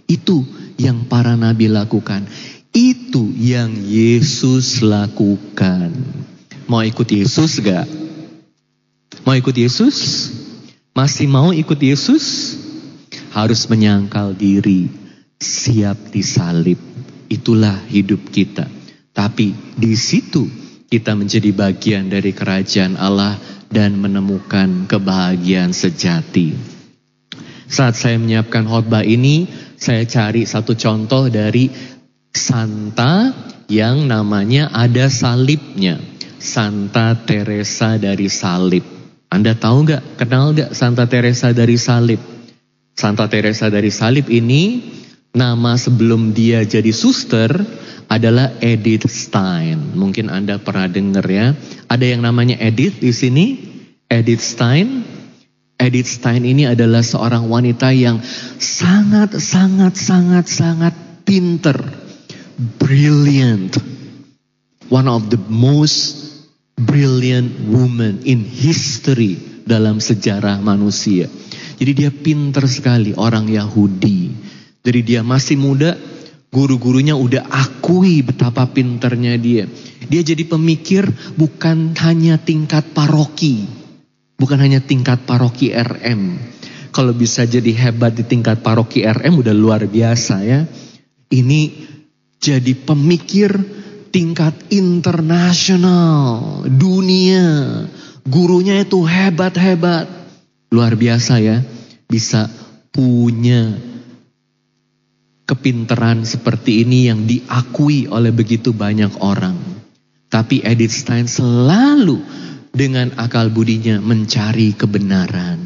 Itu yang para nabi lakukan. Itu yang Yesus lakukan. Mau ikut Yesus gak? Mau ikut Yesus? Masih mau ikut Yesus? Harus menyangkal diri siap disalib. Itulah hidup kita. Tapi di situ kita menjadi bagian dari kerajaan Allah dan menemukan kebahagiaan sejati. Saat saya menyiapkan khotbah ini, saya cari satu contoh dari Santa yang namanya ada salibnya. Santa Teresa dari salib. Anda tahu nggak, kenal nggak Santa Teresa dari salib? Santa Teresa dari salib ini Nama sebelum dia jadi suster adalah Edith Stein. Mungkin Anda pernah dengar ya. Ada yang namanya Edith di sini. Edith Stein. Edith Stein ini adalah seorang wanita yang sangat sangat sangat sangat pinter, brilliant. One of the most brilliant woman in history dalam sejarah manusia. Jadi dia pinter sekali orang Yahudi. Dari dia masih muda, guru-gurunya udah akui betapa pinternya dia. Dia jadi pemikir bukan hanya tingkat paroki. Bukan hanya tingkat paroki RM. Kalau bisa jadi hebat di tingkat paroki RM udah luar biasa ya. Ini jadi pemikir tingkat internasional, dunia. Gurunya itu hebat-hebat. Luar biasa ya. Bisa punya kepinteran seperti ini yang diakui oleh begitu banyak orang. Tapi Edith Stein selalu dengan akal budinya mencari kebenaran.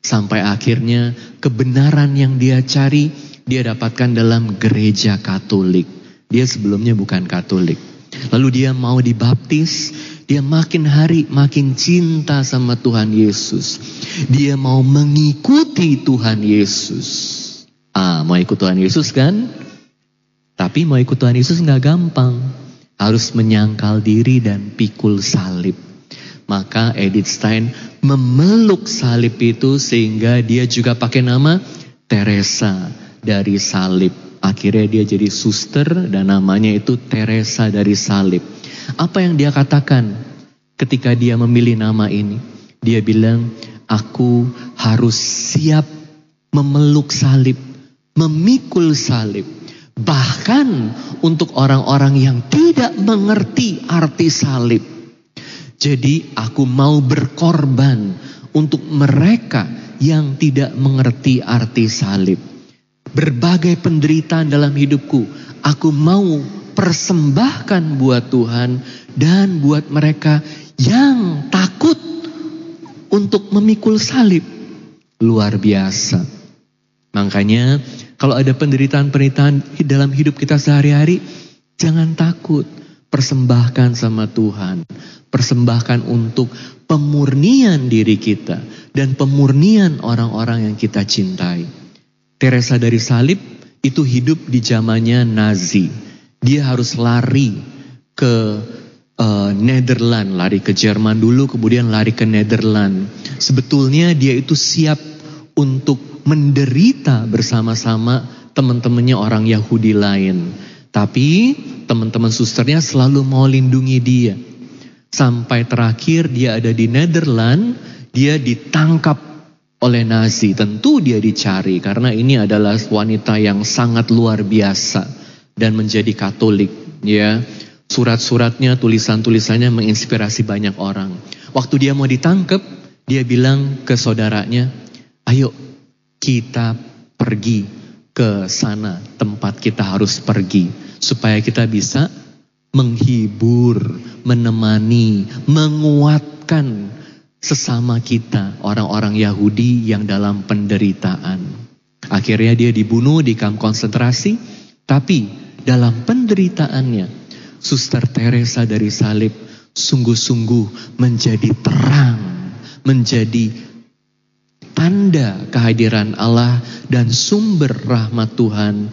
Sampai akhirnya kebenaran yang dia cari dia dapatkan dalam gereja Katolik. Dia sebelumnya bukan Katolik. Lalu dia mau dibaptis, dia makin hari makin cinta sama Tuhan Yesus. Dia mau mengikuti Tuhan Yesus. Ah, mau ikut Tuhan Yesus kan? Tapi mau ikut Tuhan Yesus nggak gampang. Harus menyangkal diri dan pikul salib. Maka Edith Stein memeluk salib itu sehingga dia juga pakai nama Teresa dari salib. Akhirnya dia jadi suster dan namanya itu Teresa dari salib. Apa yang dia katakan ketika dia memilih nama ini? Dia bilang, aku harus siap memeluk salib memikul salib. Bahkan untuk orang-orang yang tidak mengerti arti salib. Jadi aku mau berkorban untuk mereka yang tidak mengerti arti salib. Berbagai penderitaan dalam hidupku, aku mau persembahkan buat Tuhan dan buat mereka yang takut untuk memikul salib. Luar biasa. Makanya kalau ada penderitaan-penderitaan dalam hidup kita sehari-hari, jangan takut. Persembahkan sama Tuhan. Persembahkan untuk pemurnian diri kita. Dan pemurnian orang-orang yang kita cintai. Teresa dari salib itu hidup di zamannya Nazi. Dia harus lari ke uh, Netherlands, lari ke Jerman dulu, kemudian lari ke Netherlands. Sebetulnya dia itu siap untuk menderita bersama-sama teman-temannya orang Yahudi lain. Tapi teman-teman susternya selalu mau lindungi dia. Sampai terakhir dia ada di Netherlands, dia ditangkap oleh Nazi. Tentu dia dicari karena ini adalah wanita yang sangat luar biasa dan menjadi Katolik, ya. Surat-suratnya, tulisan-tulisannya menginspirasi banyak orang. Waktu dia mau ditangkap, dia bilang ke saudaranya, "Ayo kita pergi ke sana tempat kita harus pergi supaya kita bisa menghibur, menemani, menguatkan sesama kita, orang-orang Yahudi yang dalam penderitaan. Akhirnya dia dibunuh di kamp konsentrasi, tapi dalam penderitaannya, Suster Teresa dari salib sungguh-sungguh menjadi terang, menjadi tanda kehadiran Allah dan sumber rahmat Tuhan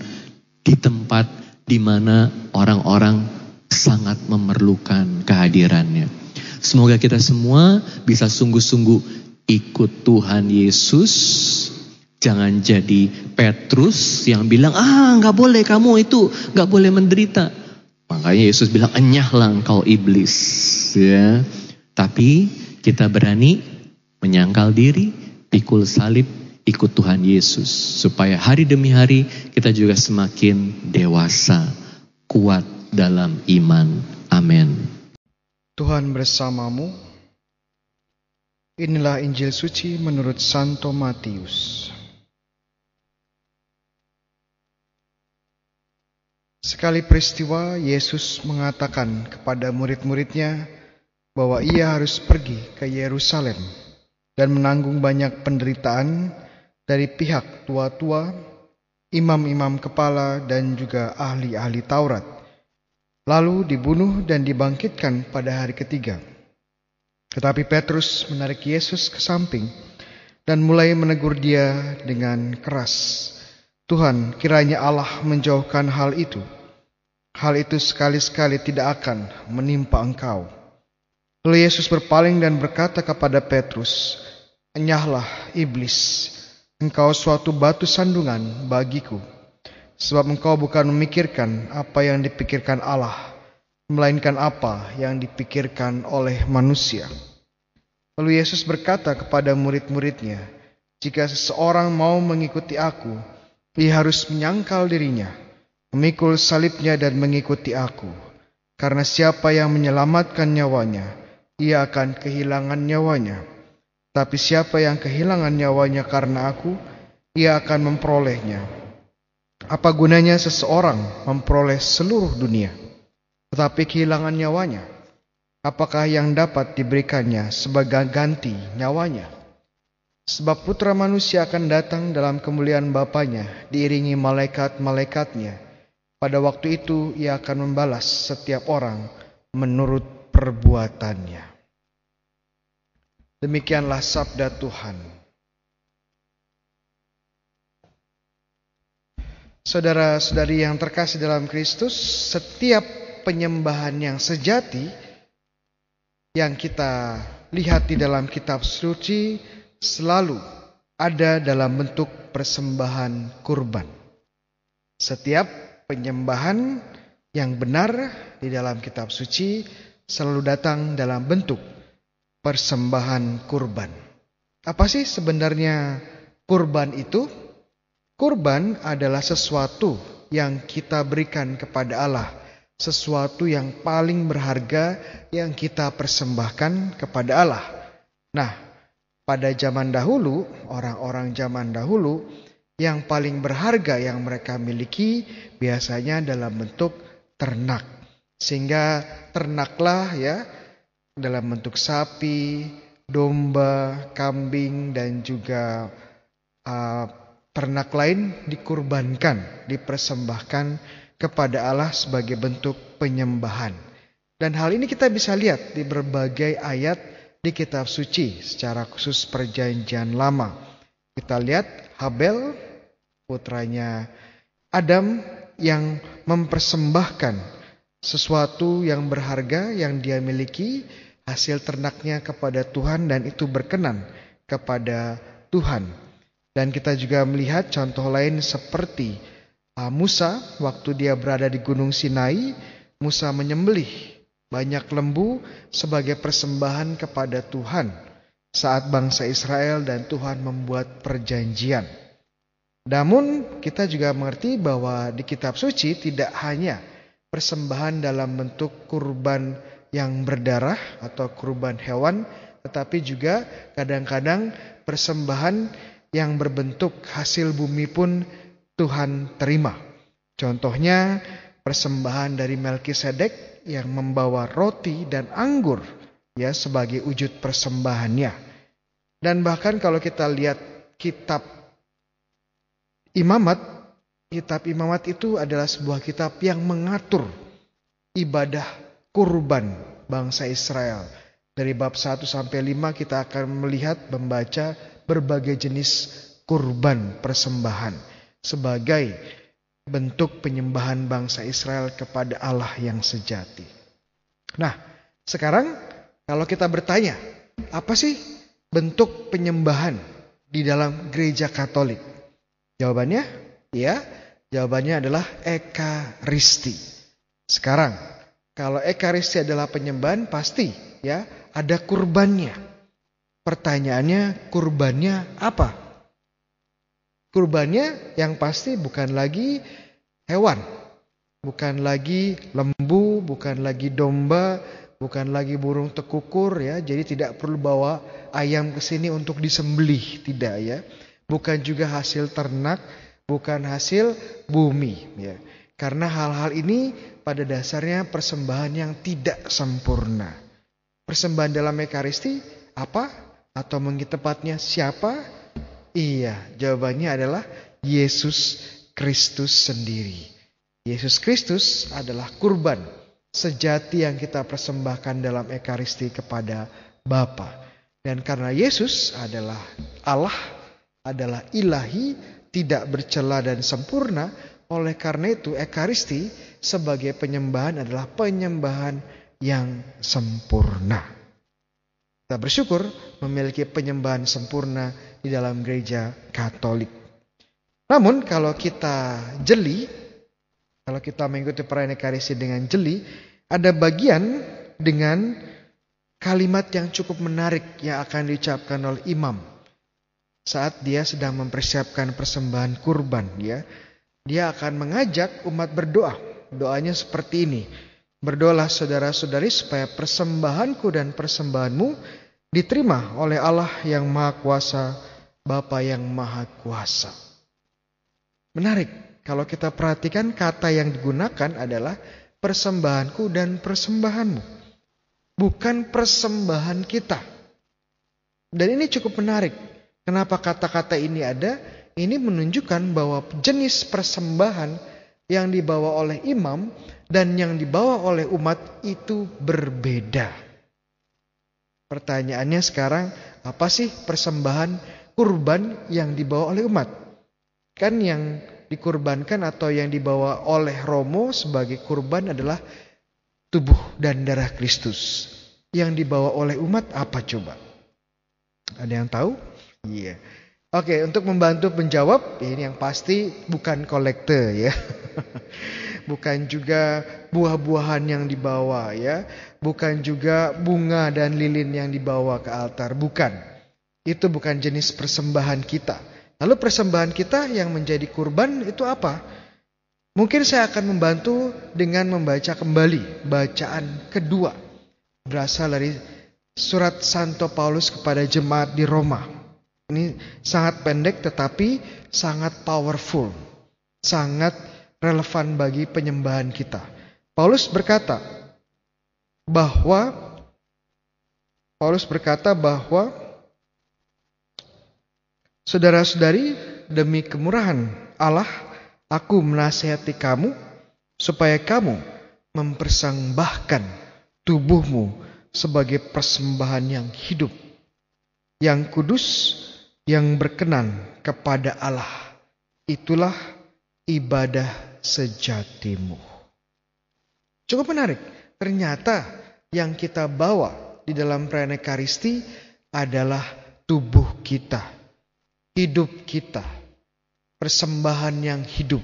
di tempat di mana orang-orang sangat memerlukan kehadirannya. Semoga kita semua bisa sungguh-sungguh ikut Tuhan Yesus. Jangan jadi Petrus yang bilang, ah nggak boleh kamu itu nggak boleh menderita. Makanya Yesus bilang, enyahlah engkau iblis. Ya. Tapi kita berani menyangkal diri, pikul salib, ikut Tuhan Yesus. Supaya hari demi hari kita juga semakin dewasa, kuat dalam iman. Amin. Tuhan bersamamu. Inilah Injil suci menurut Santo Matius. Sekali peristiwa Yesus mengatakan kepada murid-muridnya bahwa ia harus pergi ke Yerusalem dan menanggung banyak penderitaan dari pihak tua-tua, imam-imam kepala dan juga ahli-ahli Taurat lalu dibunuh dan dibangkitkan pada hari ketiga. Tetapi Petrus menarik Yesus ke samping dan mulai menegur dia dengan keras. Tuhan, kiranya Allah menjauhkan hal itu. Hal itu sekali-sekali tidak akan menimpa engkau. Lalu Yesus berpaling dan berkata kepada Petrus, Enyahlah iblis, engkau suatu batu sandungan bagiku. Sebab engkau bukan memikirkan apa yang dipikirkan Allah, melainkan apa yang dipikirkan oleh manusia. Lalu Yesus berkata kepada murid-muridnya, "Jika seseorang mau mengikuti Aku, ia harus menyangkal dirinya, memikul salibnya, dan mengikuti Aku. Karena siapa yang menyelamatkan nyawanya, ia akan kehilangan nyawanya. Tapi siapa yang kehilangan nyawanya karena Aku, ia akan memperolehnya." Apa gunanya seseorang memperoleh seluruh dunia, tetapi kehilangan nyawanya? Apakah yang dapat diberikannya sebagai ganti nyawanya? Sebab putra manusia akan datang dalam kemuliaan Bapaknya, diiringi malaikat-malaikatnya. Pada waktu itu ia akan membalas setiap orang menurut perbuatannya. Demikianlah sabda Tuhan. Saudara-saudari yang terkasih dalam Kristus, setiap penyembahan yang sejati yang kita lihat di dalam kitab suci selalu ada dalam bentuk persembahan kurban. Setiap penyembahan yang benar di dalam kitab suci selalu datang dalam bentuk persembahan kurban. Apa sih sebenarnya kurban itu? Kurban adalah sesuatu yang kita berikan kepada Allah, sesuatu yang paling berharga yang kita persembahkan kepada Allah. Nah, pada zaman dahulu, orang-orang zaman dahulu yang paling berharga yang mereka miliki biasanya dalam bentuk ternak. Sehingga ternaklah ya dalam bentuk sapi, domba, kambing dan juga uh, ternak lain dikurbankan, dipersembahkan kepada Allah sebagai bentuk penyembahan. Dan hal ini kita bisa lihat di berbagai ayat di kitab suci secara khusus perjanjian lama. Kita lihat Habel putranya Adam yang mempersembahkan sesuatu yang berharga yang dia miliki hasil ternaknya kepada Tuhan dan itu berkenan kepada Tuhan. Dan kita juga melihat contoh lain seperti ah, Musa waktu dia berada di Gunung Sinai, Musa menyembelih banyak lembu sebagai persembahan kepada Tuhan saat bangsa Israel dan Tuhan membuat perjanjian. Namun kita juga mengerti bahwa di kitab suci tidak hanya persembahan dalam bentuk kurban yang berdarah atau kurban hewan, tetapi juga kadang-kadang persembahan yang berbentuk hasil bumi pun Tuhan terima. Contohnya persembahan dari Melkisedek yang membawa roti dan anggur ya sebagai wujud persembahannya. Dan bahkan kalau kita lihat kitab Imamat, kitab Imamat itu adalah sebuah kitab yang mengatur ibadah kurban bangsa Israel. Dari bab 1 sampai 5 kita akan melihat membaca berbagai jenis kurban persembahan sebagai bentuk penyembahan bangsa Israel kepada Allah yang sejati. Nah, sekarang kalau kita bertanya, apa sih bentuk penyembahan di dalam gereja Katolik? Jawabannya, ya, jawabannya adalah ekaristi. Sekarang, kalau ekaristi adalah penyembahan, pasti ya ada kurbannya. Pertanyaannya, kurbannya apa? Kurbannya yang pasti bukan lagi hewan, bukan lagi lembu, bukan lagi domba, bukan lagi burung tekukur ya. Jadi tidak perlu bawa ayam ke sini untuk disembelih, tidak ya. Bukan juga hasil ternak, bukan hasil bumi ya. Karena hal-hal ini pada dasarnya persembahan yang tidak sempurna. Persembahan dalam Ekaristi apa? Atau mungkin tepatnya siapa? Iya, jawabannya adalah Yesus Kristus sendiri. Yesus Kristus adalah kurban sejati yang kita persembahkan dalam Ekaristi kepada Bapa. Dan karena Yesus adalah Allah, adalah ilahi, tidak bercela dan sempurna, oleh karena itu Ekaristi sebagai penyembahan adalah penyembahan yang sempurna. Kita bersyukur memiliki penyembahan sempurna di dalam gereja Katolik. Namun kalau kita jeli, kalau kita mengikuti perayaan Ekaristi dengan jeli, ada bagian dengan kalimat yang cukup menarik yang akan diucapkan oleh imam saat dia sedang mempersiapkan persembahan kurban ya. Dia akan mengajak umat berdoa. Doanya seperti ini. Berdoalah saudara-saudari supaya persembahanku dan persembahanmu diterima oleh Allah yang Maha Kuasa Bapa yang Maha Kuasa. Menarik, kalau kita perhatikan kata yang digunakan adalah persembahanku dan persembahanmu. Bukan persembahan kita. Dan ini cukup menarik. Kenapa kata-kata ini ada? Ini menunjukkan bahwa jenis persembahan yang dibawa oleh imam dan yang dibawa oleh umat itu berbeda. Pertanyaannya sekarang, apa sih persembahan kurban yang dibawa oleh umat. Kan yang dikurbankan atau yang dibawa oleh Romo sebagai kurban adalah tubuh dan darah Kristus. Yang dibawa oleh umat apa coba? Ada yang tahu? Iya. Yeah. Oke, untuk membantu menjawab, ini yang pasti bukan kolektor ya. bukan juga buah-buahan yang dibawa ya. Bukan juga bunga dan lilin yang dibawa ke altar, bukan. Itu bukan jenis persembahan kita. Lalu persembahan kita yang menjadi kurban itu apa? Mungkin saya akan membantu dengan membaca kembali bacaan kedua. Berasal dari surat Santo Paulus kepada jemaat di Roma. Ini sangat pendek tetapi sangat powerful. Sangat relevan bagi penyembahan kita. Paulus berkata bahwa Paulus berkata bahwa Saudara-saudari, demi kemurahan Allah, aku menasihati kamu supaya kamu mempersembahkan tubuhmu sebagai persembahan yang hidup, yang kudus, yang berkenan kepada Allah. Itulah ibadah sejatimu. Cukup menarik. Ternyata yang kita bawa di dalam perayaan Ekaristi adalah tubuh kita hidup kita, persembahan yang hidup,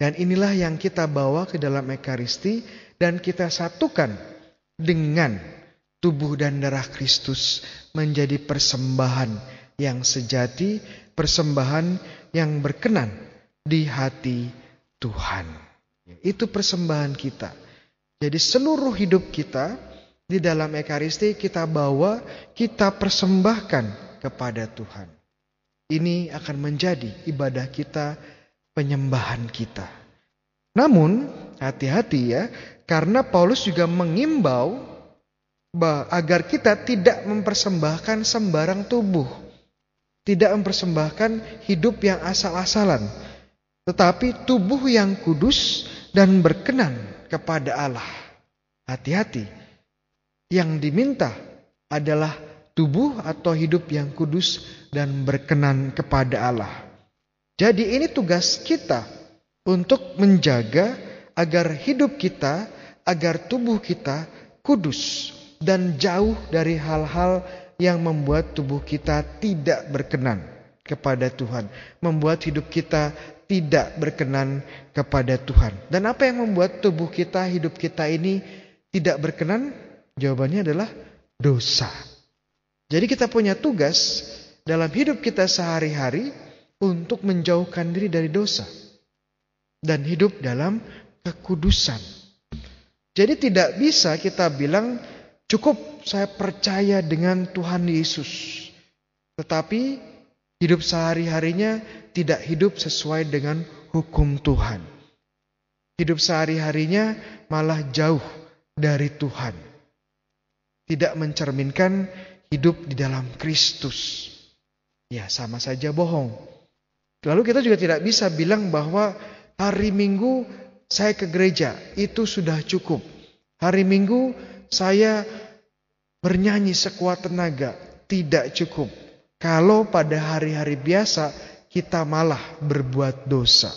Dan inilah yang kita bawa ke dalam Ekaristi dan kita satukan dengan tubuh dan darah Kristus menjadi persembahan yang sejati, persembahan yang berkenan di hati Tuhan. Itu persembahan kita. Jadi seluruh hidup kita di dalam Ekaristi kita bawa, kita persembahkan kepada Tuhan. Ini akan menjadi ibadah kita, penyembahan kita. Namun, hati-hati ya, karena Paulus juga mengimbau agar kita tidak mempersembahkan sembarang tubuh. Tidak mempersembahkan hidup yang asal-asalan. Tetapi tubuh yang kudus dan berkenan kepada Allah. Hati-hati. Yang diminta adalah tubuh atau hidup yang kudus dan berkenan kepada Allah. Jadi ini tugas kita untuk menjaga agar hidup kita, agar tubuh kita kudus dan jauh dari hal-hal yang membuat tubuh kita tidak berkenan kepada Tuhan, membuat hidup kita tidak berkenan kepada Tuhan. Dan apa yang membuat tubuh kita, hidup kita ini tidak berkenan? Jawabannya adalah dosa. Jadi kita punya tugas dalam hidup kita sehari-hari untuk menjauhkan diri dari dosa dan hidup dalam kekudusan. Jadi tidak bisa kita bilang cukup saya percaya dengan Tuhan Yesus. Tetapi hidup sehari-harinya tidak hidup sesuai dengan hukum Tuhan. Hidup sehari-harinya malah jauh dari Tuhan. Tidak mencerminkan hidup di dalam Kristus. Ya, sama saja bohong. Lalu kita juga tidak bisa bilang bahwa hari Minggu saya ke gereja, itu sudah cukup. Hari Minggu saya bernyanyi sekuat tenaga, tidak cukup. Kalau pada hari-hari biasa kita malah berbuat dosa.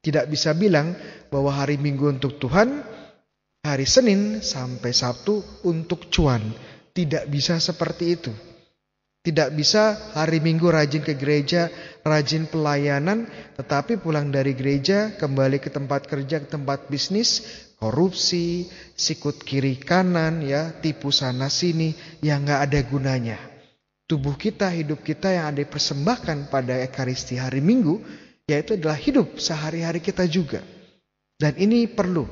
Tidak bisa bilang bahwa hari Minggu untuk Tuhan, hari Senin sampai Sabtu untuk cuan. Tidak bisa seperti itu. Tidak bisa hari Minggu rajin ke gereja, rajin pelayanan, tetapi pulang dari gereja, kembali ke tempat kerja, ke tempat bisnis, korupsi, sikut kiri kanan, ya tipu sana sini, yang nggak ada gunanya. Tubuh kita, hidup kita yang ada persembahkan pada Ekaristi hari Minggu, yaitu adalah hidup sehari-hari kita juga. Dan ini perlu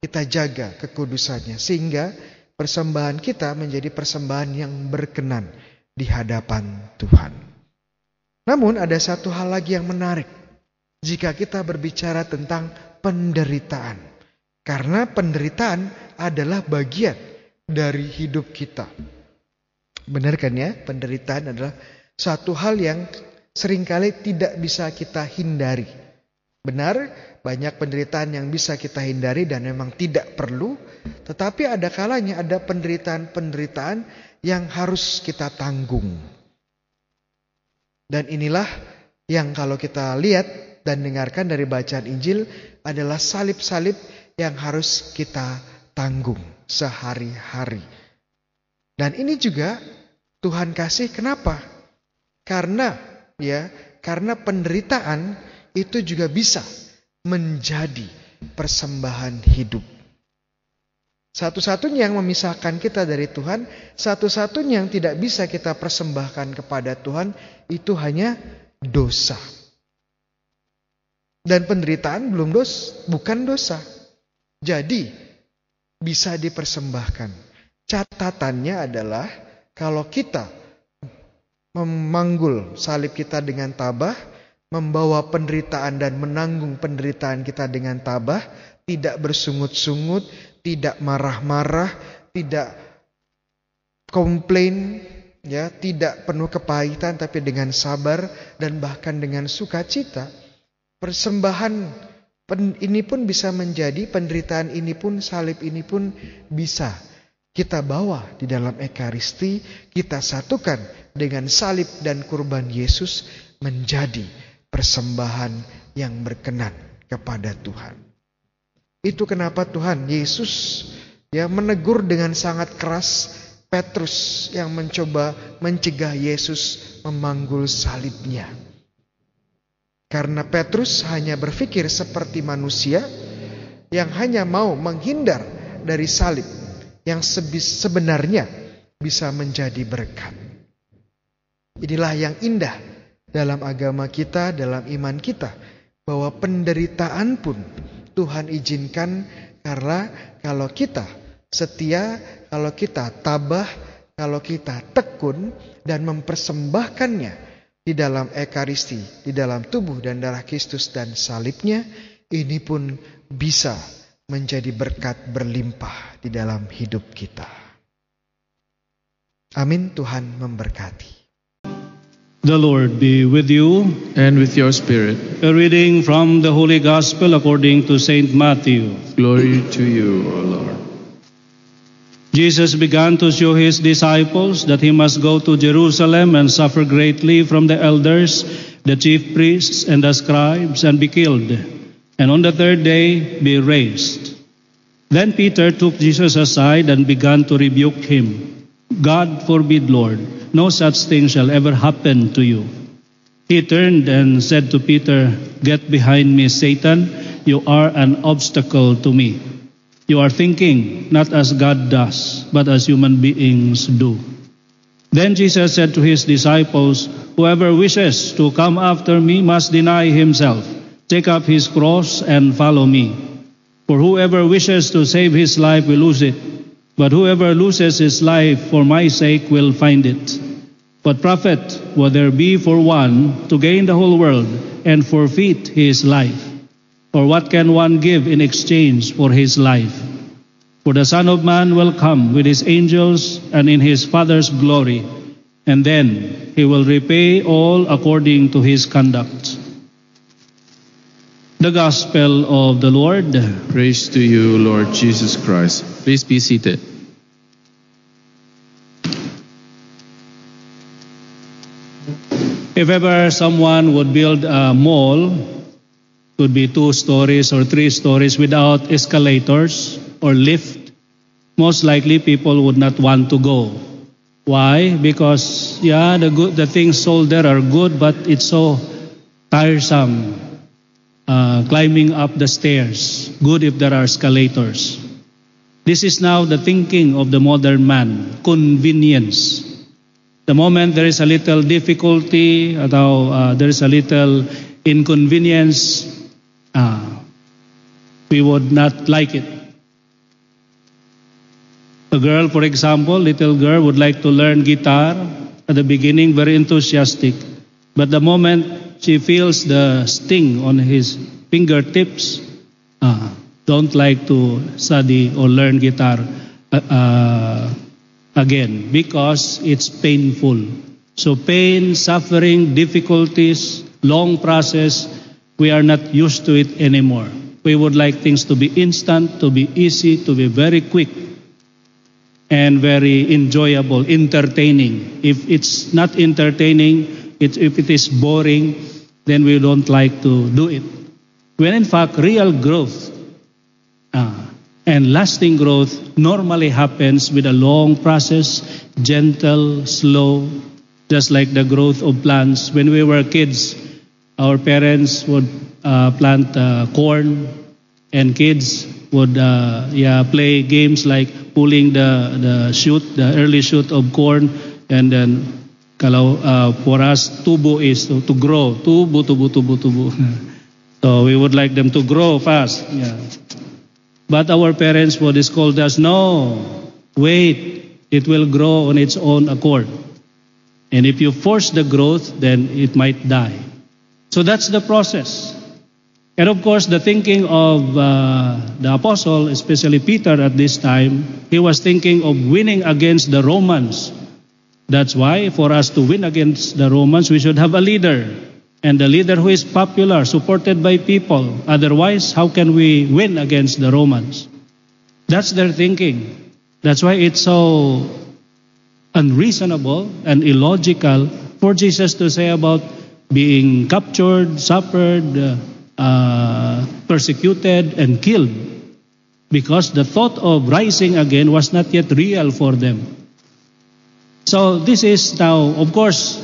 kita jaga kekudusannya, sehingga persembahan kita menjadi persembahan yang berkenan di hadapan Tuhan. Namun ada satu hal lagi yang menarik jika kita berbicara tentang penderitaan. Karena penderitaan adalah bagian dari hidup kita. Benar kan ya? Penderitaan adalah satu hal yang sering kali tidak bisa kita hindari. Benar, banyak penderitaan yang bisa kita hindari dan memang tidak perlu, tetapi ada kalanya ada penderitaan-penderitaan yang harus kita tanggung. Dan inilah yang kalau kita lihat dan dengarkan dari bacaan Injil adalah salib-salib yang harus kita tanggung sehari-hari. Dan ini juga Tuhan kasih kenapa? Karena ya, karena penderitaan itu juga bisa menjadi persembahan hidup. Satu-satunya yang memisahkan kita dari Tuhan, satu-satunya yang tidak bisa kita persembahkan kepada Tuhan itu hanya dosa. Dan penderitaan belum dos, bukan dosa. Jadi bisa dipersembahkan. Catatannya adalah kalau kita memanggul salib kita dengan tabah, membawa penderitaan dan menanggung penderitaan kita dengan tabah, tidak bersungut-sungut, tidak marah-marah, tidak komplain, ya, tidak penuh kepahitan tapi dengan sabar dan bahkan dengan sukacita. Persembahan ini pun bisa menjadi penderitaan ini pun salib ini pun bisa kita bawa di dalam ekaristi, kita satukan dengan salib dan kurban Yesus menjadi persembahan yang berkenan kepada Tuhan. Itu kenapa Tuhan Yesus ya menegur dengan sangat keras Petrus yang mencoba mencegah Yesus memanggul salibnya. Karena Petrus hanya berpikir seperti manusia yang hanya mau menghindar dari salib yang sebenarnya bisa menjadi berkat. Inilah yang indah dalam agama kita, dalam iman kita, bahwa penderitaan pun Tuhan izinkan karena kalau kita setia, kalau kita tabah, kalau kita tekun dan mempersembahkannya di dalam ekaristi, di dalam tubuh dan darah Kristus dan salibnya, ini pun bisa menjadi berkat berlimpah di dalam hidup kita. Amin Tuhan memberkati. The Lord be with you. and with your spirit. A reading from the Holy Gospel according to Saint Matthew. Glory to you, O Lord. Jesus began to show his disciples that he must go to Jerusalem and suffer greatly from the elders, the chief priests, and the scribes, and be killed, and on the third day be raised. Then Peter took Jesus aside and began to rebuke him. God forbid, Lord, no such thing shall ever happen to you. He turned and said to Peter, Get behind me, Satan. You are an obstacle to me. You are thinking not as God does, but as human beings do. Then Jesus said to his disciples, Whoever wishes to come after me must deny himself, take up his cross, and follow me. For whoever wishes to save his life will lose it, but whoever loses his life for my sake will find it. What profit will there be for one to gain the whole world and forfeit his life? Or what can one give in exchange for his life? For the Son of Man will come with his angels and in his Father's glory, and then he will repay all according to his conduct. The Gospel of the Lord. Praise to you, Lord Jesus Christ. Please be seated. If ever someone would build a mall, could be two stories or three stories without escalators or lift, most likely people would not want to go. Why? Because yeah, the good the things sold there are good, but it's so tiresome uh, climbing up the stairs. Good if there are escalators. This is now the thinking of the modern man, convenience. The moment there is a little difficulty, atau uh, there is a little inconvenience, uh, we would not like it. A girl, for example, little girl would like to learn guitar. At the beginning, very enthusiastic. But the moment she feels the sting on his fingertips, uh, don't like to study or learn guitar uh, uh, again because it's painful. So pain, suffering, difficulties, long process, we are not used to it anymore. We would like things to be instant, to be easy, to be very quick and very enjoyable, entertaining. If it's not entertaining, it, if it is boring, then we don't like to do it. When in fact, real growth uh, and lasting growth normally happens with a long process, gentle, slow, just like the growth of plants. When we were kids, our parents would uh, plant uh, corn, and kids would uh, yeah play games like pulling the the shoot, the early shoot of corn, and then kalau uh, for us tubo is to, to grow, tubo, tubo, tubo, tubo. so we would like them to grow fast. Yeah. But our parents would scold us, no, wait, it will grow on its own accord. And if you force the growth, then it might die. So that's the process. And of course, the thinking of uh, the apostle, especially Peter at this time, he was thinking of winning against the Romans. That's why, for us to win against the Romans, we should have a leader. And the leader who is popular, supported by people. Otherwise, how can we win against the Romans? That's their thinking. That's why it's so unreasonable and illogical for Jesus to say about being captured, suffered, uh, uh, persecuted, and killed. Because the thought of rising again was not yet real for them. So this is now, of course,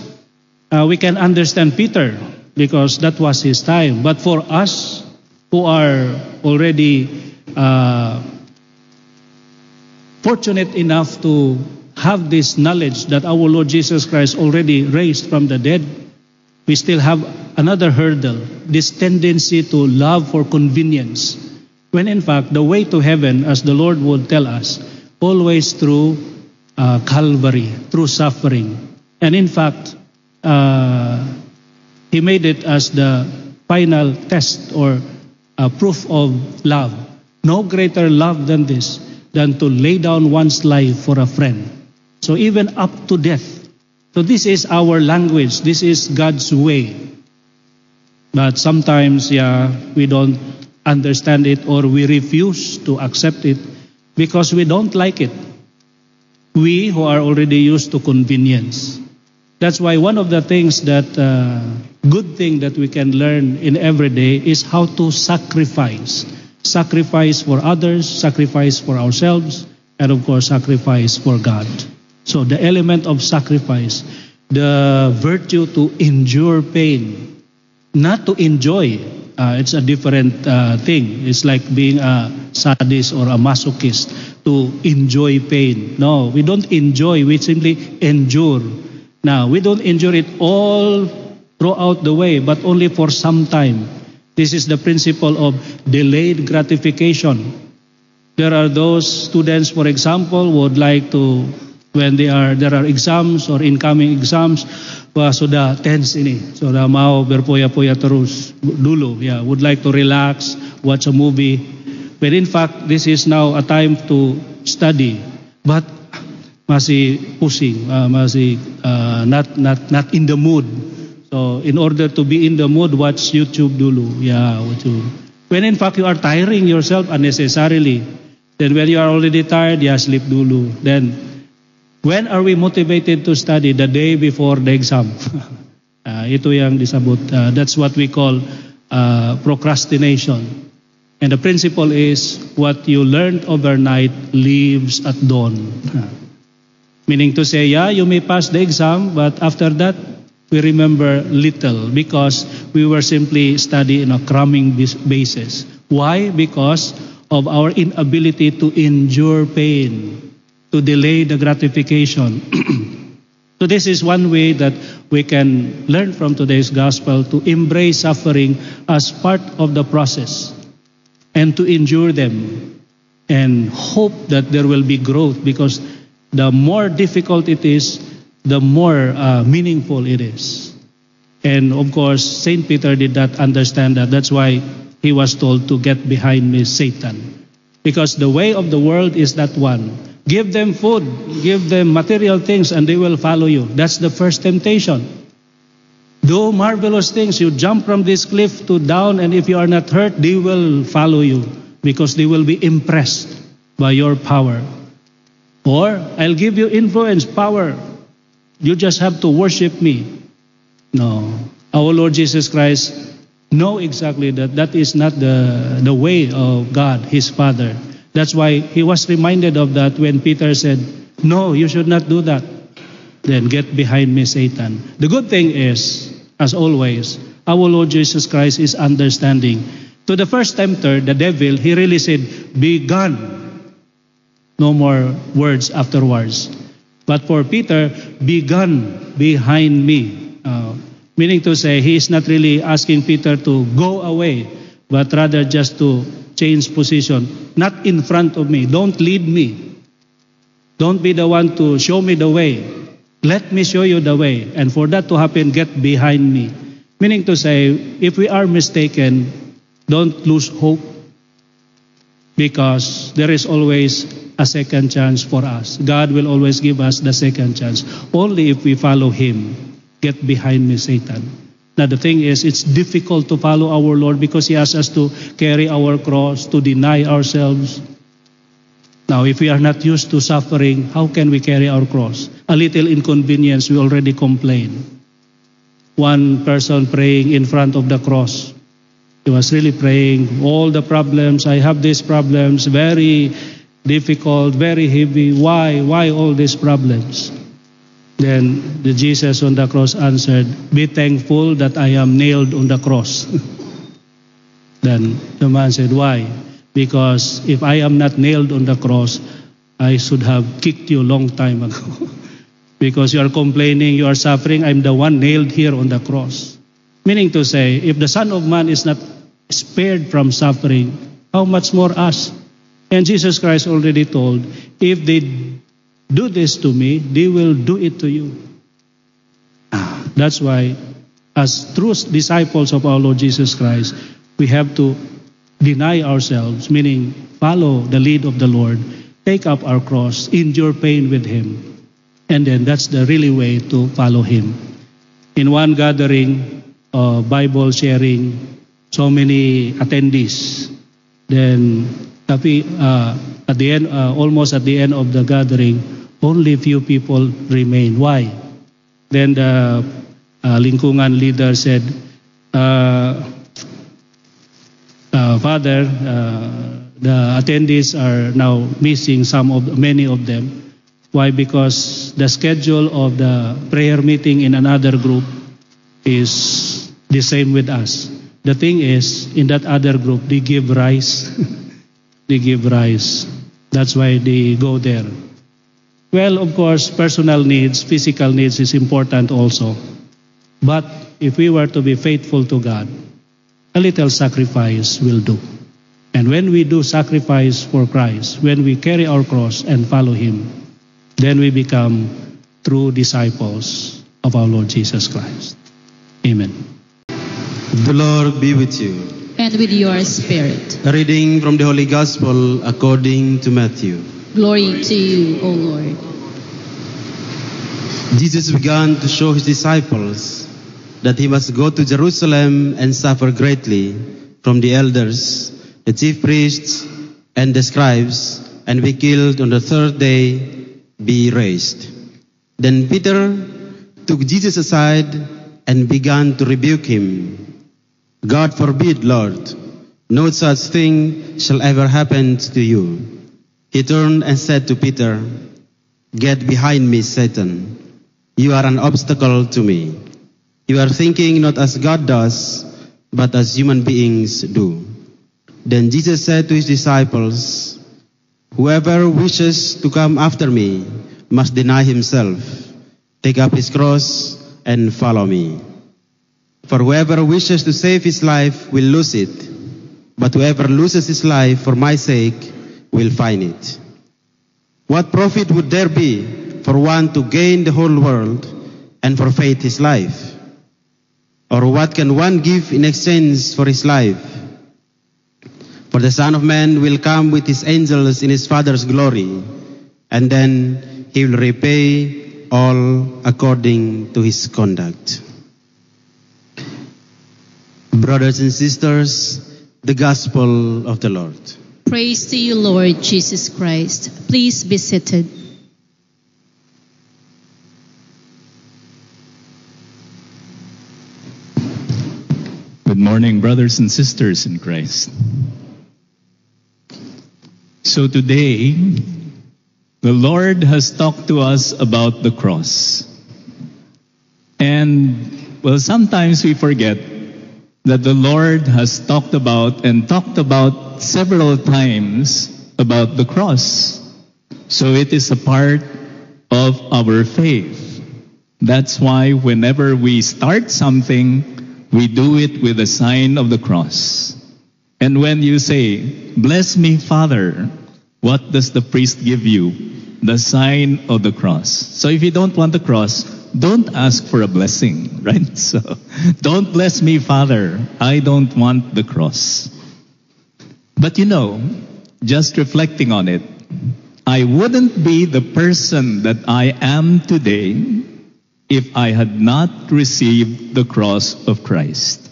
uh, we can understand Peter because that was his time. But for us who are already uh, fortunate enough to have this knowledge that our Lord Jesus Christ already raised from the dead, we still have another hurdle this tendency to love for convenience. When in fact, the way to heaven, as the Lord would tell us, always through uh, Calvary, through suffering. And in fact, uh, He made it as the final test or uh, proof of love. No greater love than this, than to lay down one's life for a friend. So even up to death. So this is our language. This is God's way. But sometimes, yeah, we don't understand it or we refuse to accept it because we don't like it. We who are already used to convenience. That's why one of the things that uh, good thing that we can learn in every day is how to sacrifice. Sacrifice for others, sacrifice for ourselves, and of course sacrifice for God. So the element of sacrifice, the virtue to endure pain, not to enjoy. Uh, it's a different uh, thing. It's like being a sadist or a masochist to enjoy pain. No, we don't enjoy, we simply endure. Now, we don't endure it all throughout the way, but only for some time. This is the principle of delayed gratification. There are those students, for example, would like to, when they are there are exams or incoming exams, wah sudah tense ini, sudah mau berpoya-poya terus dulu, ya, would like to relax, watch a movie. But in fact, this is now a time to study, but masih pusing, uh, masih uh, not not not in the mood. So in order to be in the mood, watch YouTube dulu, ya, YouTube. When in fact you are tiring yourself unnecessarily, then when you are already tired, ya sleep dulu. Then when are we motivated to study? The day before the exam. uh, itu yang disebut. Uh, that's what we call uh, procrastination. And the principle is what you learned overnight leaves at dawn. Meaning to say, yeah, you may pass the exam, but after that, we remember little because we were simply studying on a cramming basis. Why? Because of our inability to endure pain, to delay the gratification. so, this is one way that we can learn from today's gospel to embrace suffering as part of the process and to endure them and hope that there will be growth because the more difficult it is, the more uh, meaningful it is. And of course, Saint Peter did not understand that. That's why he was told to get behind me, Satan. Because the way of the world is that one. Give them food, give them material things, and they will follow you. That's the first temptation. Do marvelous things. You jump from this cliff to down, and if you are not hurt, they will follow you because they will be impressed by your power. Or I'll give you influence, power. You just have to worship me. No. Our Lord Jesus Christ know exactly that that is not the, the way of God, his Father. That's why he was reminded of that when Peter said, No, you should not do that. Then get behind me, Satan. The good thing is, as always, our Lord Jesus Christ is understanding. To the first tempter, the devil, he really said, Be gone. No more words afterwards. But for Peter, be gone behind me. Uh, meaning to say, he is not really asking Peter to go away, but rather just to change position. Not in front of me. Don't lead me. Don't be the one to show me the way. Let me show you the way. And for that to happen, get behind me. Meaning to say, if we are mistaken, don't lose hope because there is always a second chance for us. God will always give us the second chance. Only if we follow Him. Get behind me, Satan. Now, the thing is, it's difficult to follow our Lord because He asks us to carry our cross, to deny ourselves. Now, if we are not used to suffering, how can we carry our cross? A little inconvenience, we already complain. One person praying in front of the cross. He was really praying, all the problems, I have these problems, very difficult, very heavy. Why? Why all these problems? Then the Jesus on the cross answered, Be thankful that I am nailed on the cross. then the man said, Why? Because if I am not nailed on the cross, I should have kicked you a long time ago. because you are complaining, you are suffering, I'm the one nailed here on the cross. Meaning to say, if the Son of Man is not spared from suffering, how much more us? And Jesus Christ already told, if they do this to me, they will do it to you. Ah, That's why, as true disciples of our Lord Jesus Christ, we have to deny ourselves, meaning follow the lead of the Lord, take up our cross, endure pain with Him. And then that's the really way to follow Him. In one gathering, uh, Bible sharing, so many attendees. Then, uh, at the end, uh, almost at the end of the gathering, only few people remain. Why? Then the uh, lingkungan leader said, uh, Father, uh, the attendees are now missing some of many of them. Why? Because the schedule of the prayer meeting in another group is the same with us. The thing is, in that other group, they give rice. they give rice. That's why they go there. Well, of course, personal needs, physical needs is important also. But if we were to be faithful to God, a little sacrifice will do. And when we do sacrifice for Christ, when we carry our cross and follow Him, then we become true disciples of our Lord Jesus Christ. Amen. The Lord be with you. and with your spirit. A reading from the Holy Gospel according to Matthew. Glory to you, O Lord. Jesus began to show his disciples that he must go to Jerusalem and suffer greatly from the elders, the chief priests, and the scribes, and be killed on the third day, be raised. Then Peter took Jesus aside and began to rebuke him. God forbid, Lord, no such thing shall ever happen to you. He turned and said to Peter, Get behind me, Satan. You are an obstacle to me. You are thinking not as God does, but as human beings do. Then Jesus said to his disciples, Whoever wishes to come after me must deny himself, take up his cross, and follow me. For whoever wishes to save his life will lose it, but whoever loses his life for my sake will find it. What profit would there be for one to gain the whole world and forfeit his life? Or what can one give in exchange for his life? For the Son of Man will come with his angels in his Father's glory, and then he will repay all according to his conduct. Brothers and sisters, the gospel of the Lord. Praise to you, Lord Jesus Christ. Please be seated. Good morning, brothers and sisters in Christ. So today, the Lord has talked to us about the cross. And, well, sometimes we forget that the Lord has talked about and talked about several times about the cross. So it is a part of our faith. That's why whenever we start something, we do it with the sign of the cross. And when you say, Bless me, Father, what does the priest give you? The sign of the cross. So if you don't want the cross, don't ask for a blessing, right? So don't bless me, Father. I don't want the cross. But you know, just reflecting on it, I wouldn't be the person that I am today if I had not received the cross of Christ.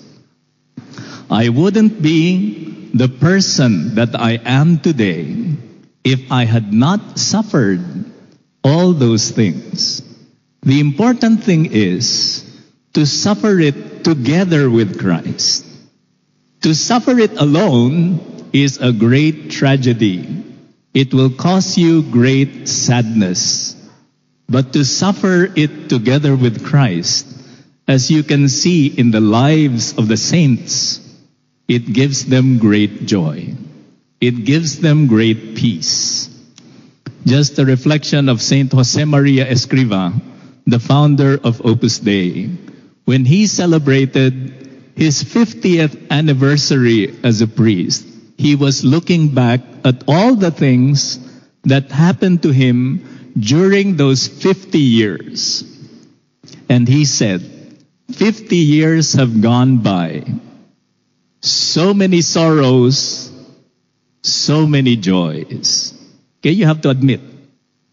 I wouldn't be the person that I am today if I had not suffered all those things. The important thing is to suffer it together with Christ. To suffer it alone is a great tragedy. It will cause you great sadness. But to suffer it together with Christ, as you can see in the lives of the saints, it gives them great joy. It gives them great peace. Just a reflection of Saint Jose Maria Escriva, the founder of Opus Dei, when he celebrated his 50th anniversary as a priest, he was looking back at all the things that happened to him during those 50 years. And he said, 50 years have gone by. So many sorrows, so many joys. Okay, you have to admit,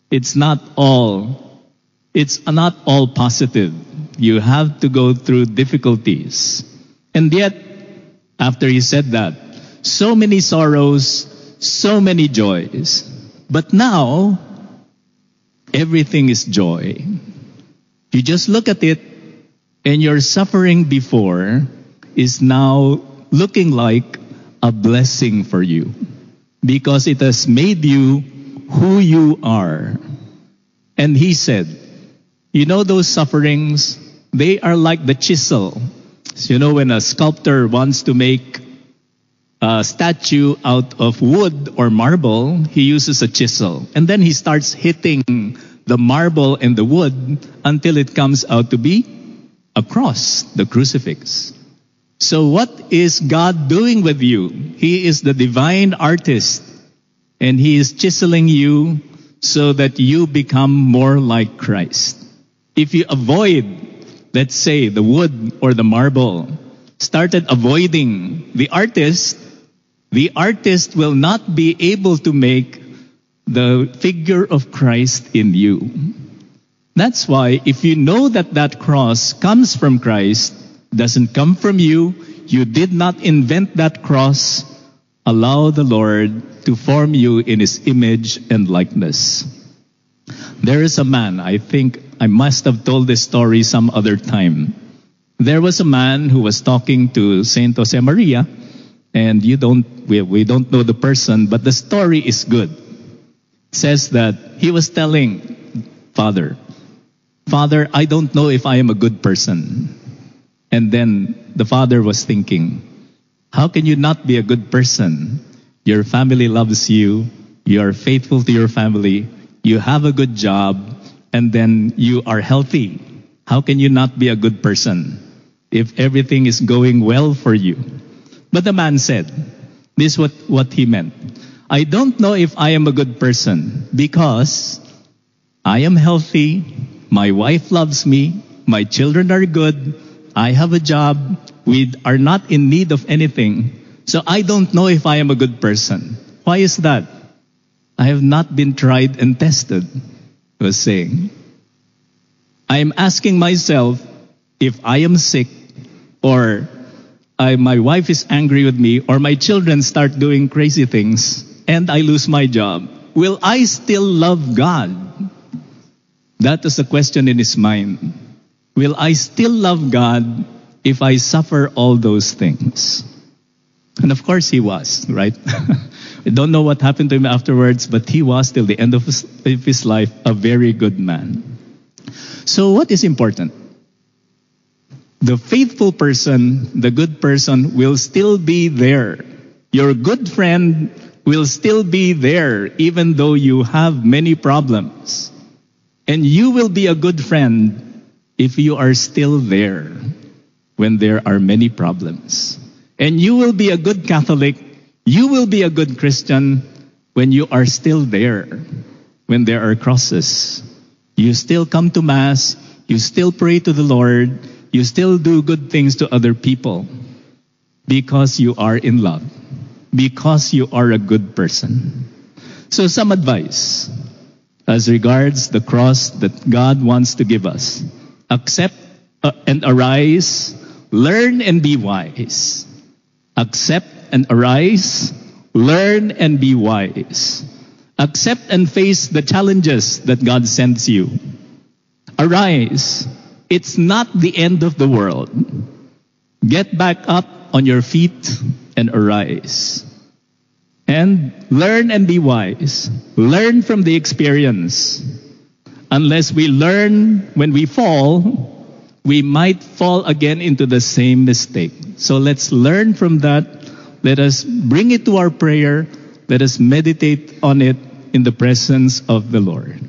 it's not all, it's not all positive. You have to go through difficulties. And yet, after he said that, so many sorrows, so many joys. But now, everything is joy. You just look at it, and your suffering before is now looking like a blessing for you because it has made you who you are. And he said, You know, those sufferings, they are like the chisel. So, you know, when a sculptor wants to make a statue out of wood or marble, he uses a chisel. And then he starts hitting the marble and the wood until it comes out to be a cross, the crucifix. So what is God doing with you? He is the divine artist and he is chiseling you so that you become more like Christ. If you avoid, let's say, the wood or the marble, started avoiding the artist, the artist will not be able to make the figure of Christ in you. That's why if you know that that cross comes from Christ, doesn't come from you, you did not invent that cross, allow the Lord to form you in his image and likeness. There is a man, I think I must have told this story some other time. There was a man who was talking to Saint Jose Maria, and you don't, we, we don't know the person, but the story is good. It says that he was telling Father, Father, I don't know if I am a good person. And then the father was thinking, how can you not be a good person? Your family loves you. You are faithful to your family. You have a good job. And then you are healthy. How can you not be a good person if everything is going well for you? But the man said, this is what, what he meant. I don't know if I am a good person because I am healthy. My wife loves me. My children are good. I have a job. We are not in need of anything. So I don't know if I am a good person. Why is that? I have not been tried and tested, he was saying. I am asking myself if I am sick or I, my wife is angry with me or my children start doing crazy things and I lose my job. Will I still love God? That was the question in his mind. Will I still love God if I suffer all those things? And of course he was, right? I don't know what happened to him afterwards, but he was till the end of his, of his life a very good man. So what is important? The faithful person, the good person will still be there. Your good friend will still be there even though you have many problems. And you will be a good friend if you are still there when there are many problems. And you will be a good Catholic, you will be a good Christian when you are still there, when there are crosses. You still come to Mass, you still pray to the Lord, you still do good things to other people because you are in love, because you are a good person. So, some advice as regards the cross that God wants to give us. Accept uh, and arise, learn and be wise. Accept and arise, learn and be wise. Accept and face the challenges that God sends you. Arise. It's not the end of the world. Get back up on your feet and arise. And learn and be wise. Learn from the experience. unless we learn when we fall, we might fall again into the same mistake. So let's learn from that. Let us bring it to our prayer. Let us meditate on it in the presence of the Lord.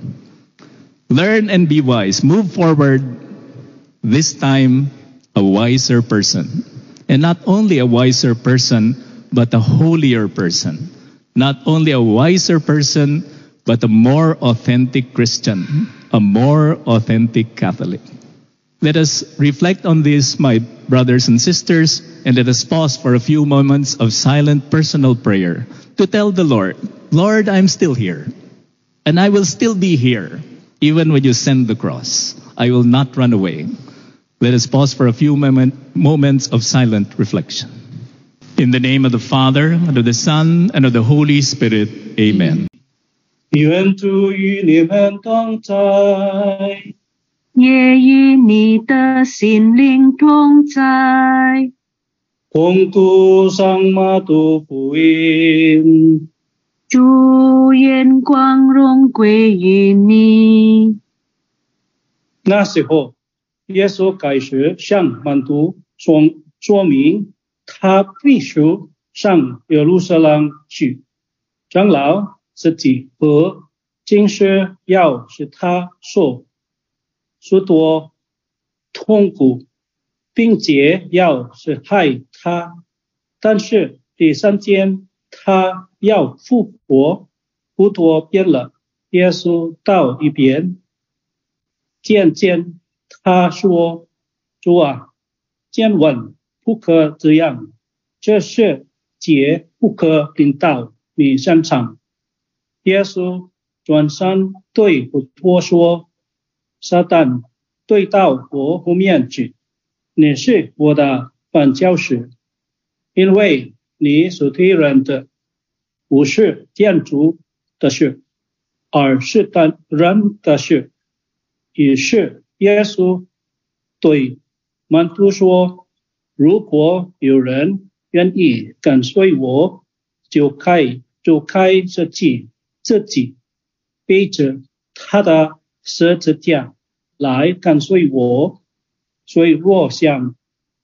Learn and be wise. Move forward, this time a wiser person. And not only a wiser person, but a holier person. Not only a wiser person, but a more authentic Christian, a more authentic Catholic. Let us reflect on this, my brothers and sisters, and let us pause for a few moments of silent personal prayer to tell the Lord, Lord, I'm still here, and I will still be here, even when you send the cross. I will not run away. Let us pause for a few moment, moments of silent reflection. In the name of the Father, and of the Son, and of the Holy Spirit, amen. 愿主与你们同在，也与你的心灵同在。共读上马杜福音。主愿光荣归于你。那时候， 耶稣开始向门徒说说明，他必须上耶路撒冷去，长老。自己和经师要是他受许多痛苦，并且要是害他，但是第三天他要复活，不多变了。耶稣到一边，渐渐他说：“主啊，千万不可这样，这是绝不可听到你擅长。”耶稣转身对佛陀说：“撒旦对到我后面去，你是我的绊脚石，因为你所推人的不是建筑的事，而是等人的事。”也是耶稣对门徒说：“如果有人愿意跟随我，就开就开这计。”自己背着他的十字架来跟随我，所以若想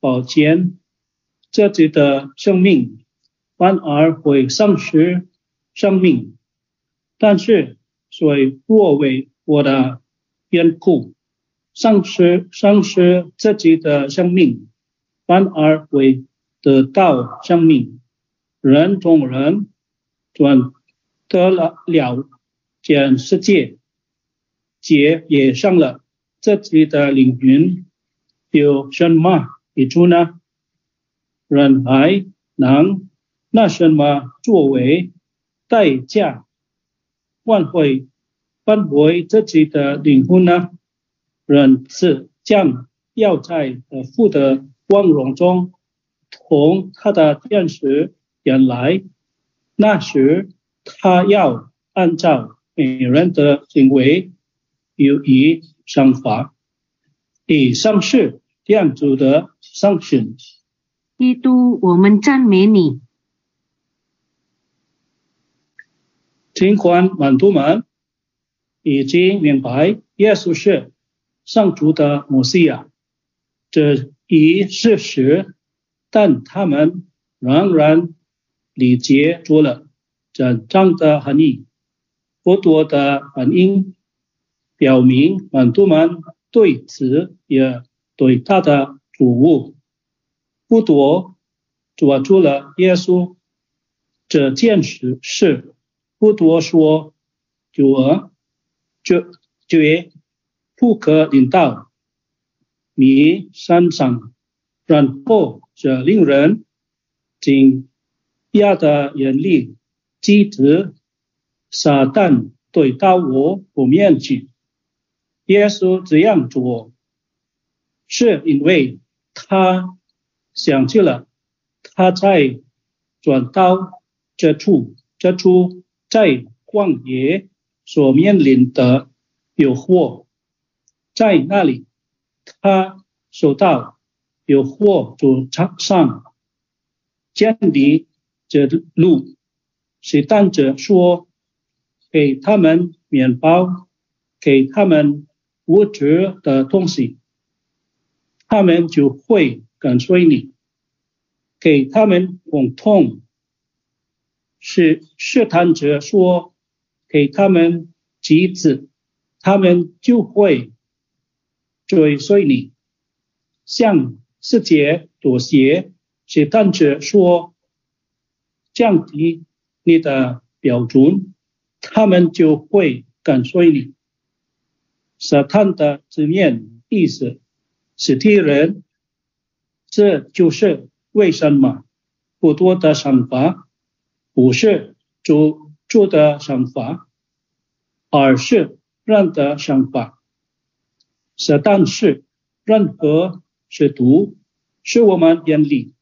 保全自己的生命，反而会丧失生命；但是，所以若为我的缘故丧失丧失自己的生命，反而会得到生命。人中人转。得了了全世界，劫也上了自己的领域，有什么益处呢？人还能拿什么作为代价换回换回自己的灵魂呢？人是将要在父的光荣中同他的天使原来，那时。他要按照每人的行为予以惩罚。以上是样子的上训。基督，我们赞美你。尽管满徒们已经明白耶稣是上主的母西亚，这一事实，但他们仍然理解错了。真正的含义，佛陀的反应表明，满徒们对此也对他的主悟。佛陀抓住了耶稣这件事，是佛陀说：“主儿，绝绝不可领到你身上。”然后这令人惊讶的严厉。机子撒旦对到我不面去，耶稣这样做，是因为他想起了他在转到这处这处在旷野所面临的诱惑，在那里他收到有货主场上建立这路。是当者说：“给他们面包，给他们物质的东西，他们就会跟随你；给他们疼痛，是试探者说给他们机子，他们就会追随你。向世界妥协，试探者说降低你的标准，他们就会跟随你。撒旦的字面意思是敌人，这就是为什么不多的想法不是主主的想法，而是人的想法。是，但是任何是毒，是我们眼里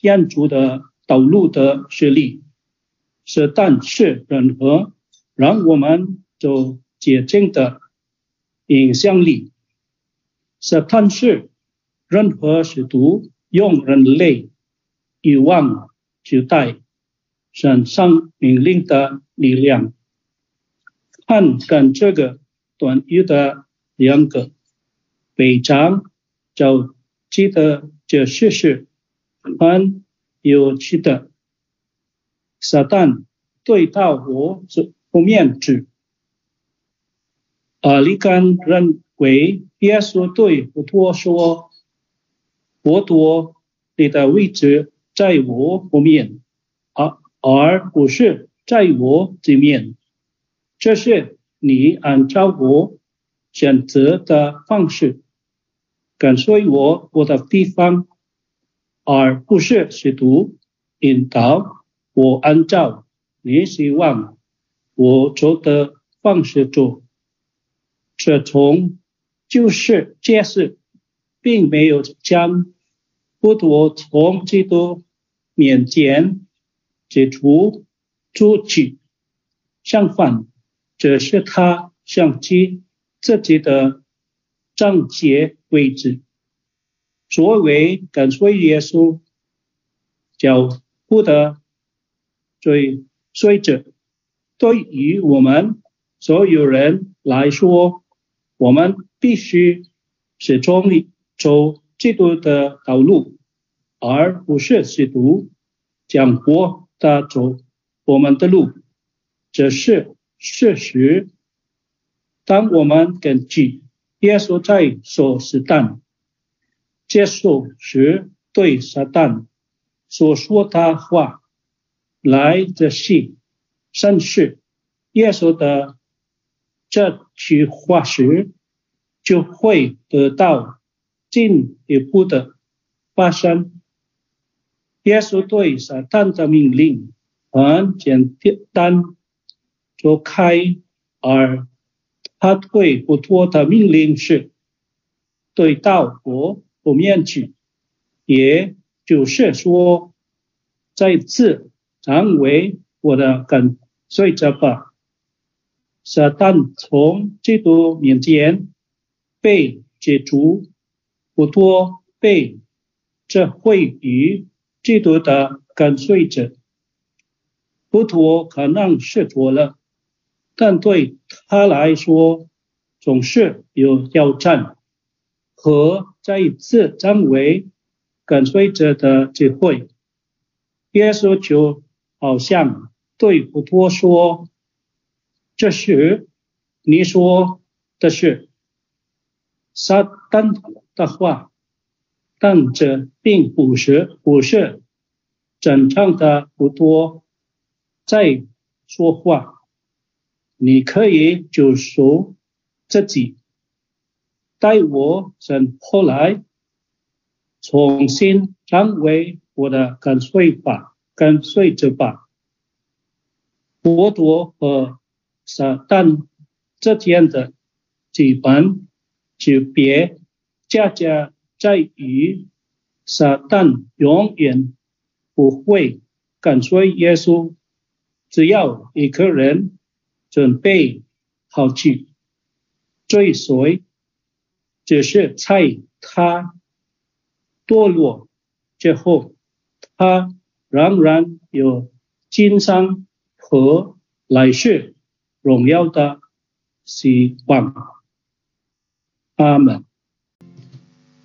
眼主的道路的势力。是，但是任何让我们走捷径的。影响力，是，但是任何试图用人类欲望取代神上命令的力量。看看这个短语的两个非常就记得这事实很有趣的。撒旦对到我这不面子。啊，利干认为耶稣对不多说，佛陀你的位置在我后面，而而不是在我前面。这是你按照我选择的方式跟随我我的地方，而不是试图引导我按照你希望我做的方式做。这从就是解释，并没有将不多从基督面前解除出去，相反，这是他想起自己的章节位置。作为跟随耶稣脚步的追随者，对于我们所有人来说。我们必须始终走基督的道路，而不是试图讲活的走我们的路，这是事实。当我们根据耶稣在说撒旦接受时对撒旦所说的话来的信，甚是耶稣的。这句话时，就会得到进一步的发生。耶稣对撒旦的命令很简单，就开；而他对不托的命令是对到国不面去，也就是说，再次成为我的跟随者吧。撒旦从基督面前被解除，不多被这会与基督的跟随者，不多可能是错了，但对他来说总是有挑战和再一次成为跟随者的机会。耶稣就好像对不多说。这是你说的是撒旦的话，但这并不是不是真正的不多在说话。你可以就说自己带我从后来重新成为我的跟随吧，跟随者吧。佛陀和撒旦之间的基本区别，恰恰在于撒旦永远不会跟随耶稣。只要一个人准备好去追随，只是在他堕落之后，他仍然有今生和来世。荣耀的 Si Wang. Amin.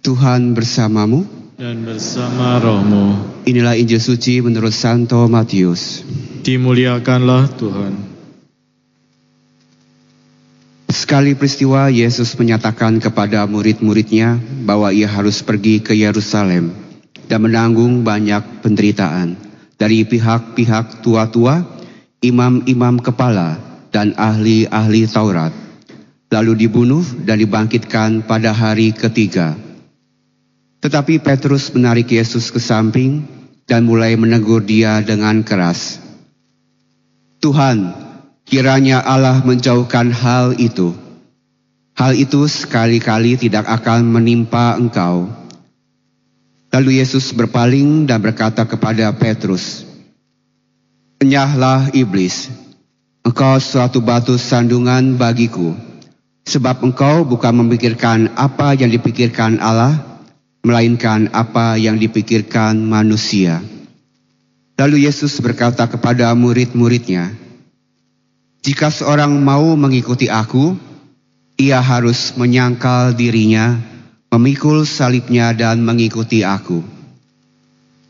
Tuhan bersamamu. Dan bersama rohmu. Inilah Injil suci menurut Santo Matius. Dimuliakanlah Tuhan. Sekali peristiwa Yesus menyatakan kepada murid-muridnya bahwa ia harus pergi ke Yerusalem dan menanggung banyak penderitaan dari pihak-pihak tua-tua, imam-imam kepala, dan ahli-ahli Taurat. Lalu dibunuh dan dibangkitkan pada hari ketiga. Tetapi Petrus menarik Yesus ke samping dan mulai menegur dia dengan keras. Tuhan, kiranya Allah menjauhkan hal itu. Hal itu sekali-kali tidak akan menimpa engkau. Lalu Yesus berpaling dan berkata kepada Petrus, Enyahlah iblis, engkau suatu batu sandungan bagiku, sebab engkau bukan memikirkan apa yang dipikirkan Allah, melainkan apa yang dipikirkan manusia. Lalu Yesus berkata kepada murid-muridnya, Jika seorang mau mengikuti aku, ia harus menyangkal dirinya, memikul salibnya dan mengikuti aku.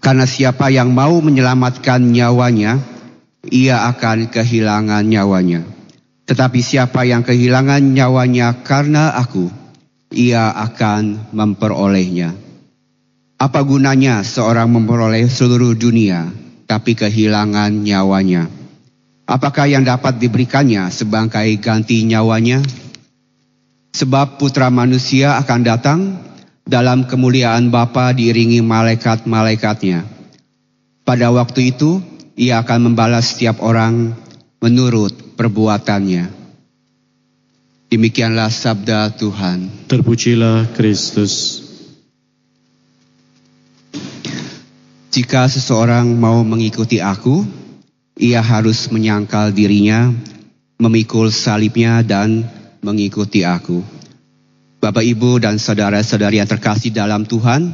Karena siapa yang mau menyelamatkan nyawanya, ia akan kehilangan nyawanya. Tetapi siapa yang kehilangan nyawanya karena aku, ia akan memperolehnya. Apa gunanya seorang memperoleh seluruh dunia, tapi kehilangan nyawanya? Apakah yang dapat diberikannya sebangkai ganti nyawanya? Sebab putra manusia akan datang dalam kemuliaan Bapa diiringi malaikat-malaikatnya. Pada waktu itu, ia akan membalas setiap orang menurut perbuatannya. Demikianlah sabda Tuhan. Terpujilah Kristus. Jika seseorang mau mengikuti aku, ia harus menyangkal dirinya, memikul salibnya dan mengikuti aku. Bapak, Ibu, dan saudara-saudari yang terkasih dalam Tuhan,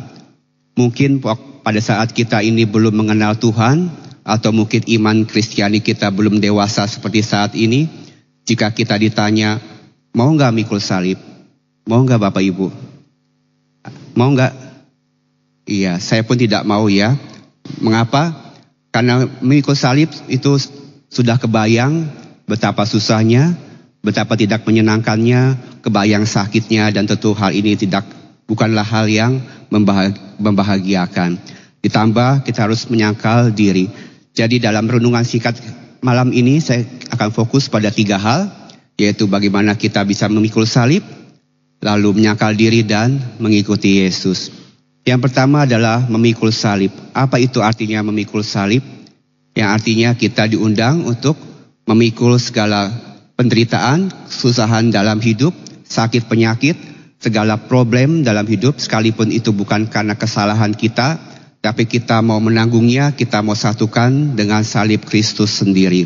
mungkin pada saat kita ini belum mengenal Tuhan, atau mungkin iman Kristiani kita belum dewasa seperti saat ini, jika kita ditanya, mau nggak mikul salib? Mau nggak Bapak Ibu? Mau nggak? Iya, saya pun tidak mau ya. Mengapa? Karena mikul salib itu sudah kebayang betapa susahnya, betapa tidak menyenangkannya, kebayang sakitnya dan tentu hal ini tidak bukanlah hal yang membahagiakan. Ditambah kita harus menyangkal diri. Jadi dalam renungan singkat malam ini saya akan fokus pada tiga hal, yaitu bagaimana kita bisa memikul salib, lalu menyangkal diri dan mengikuti Yesus. Yang pertama adalah memikul salib. Apa itu artinya memikul salib? Yang artinya kita diundang untuk memikul segala penderitaan, kesusahan dalam hidup, sakit penyakit, segala problem dalam hidup, sekalipun itu bukan karena kesalahan kita, tapi kita mau menanggungnya, kita mau satukan dengan salib Kristus sendiri.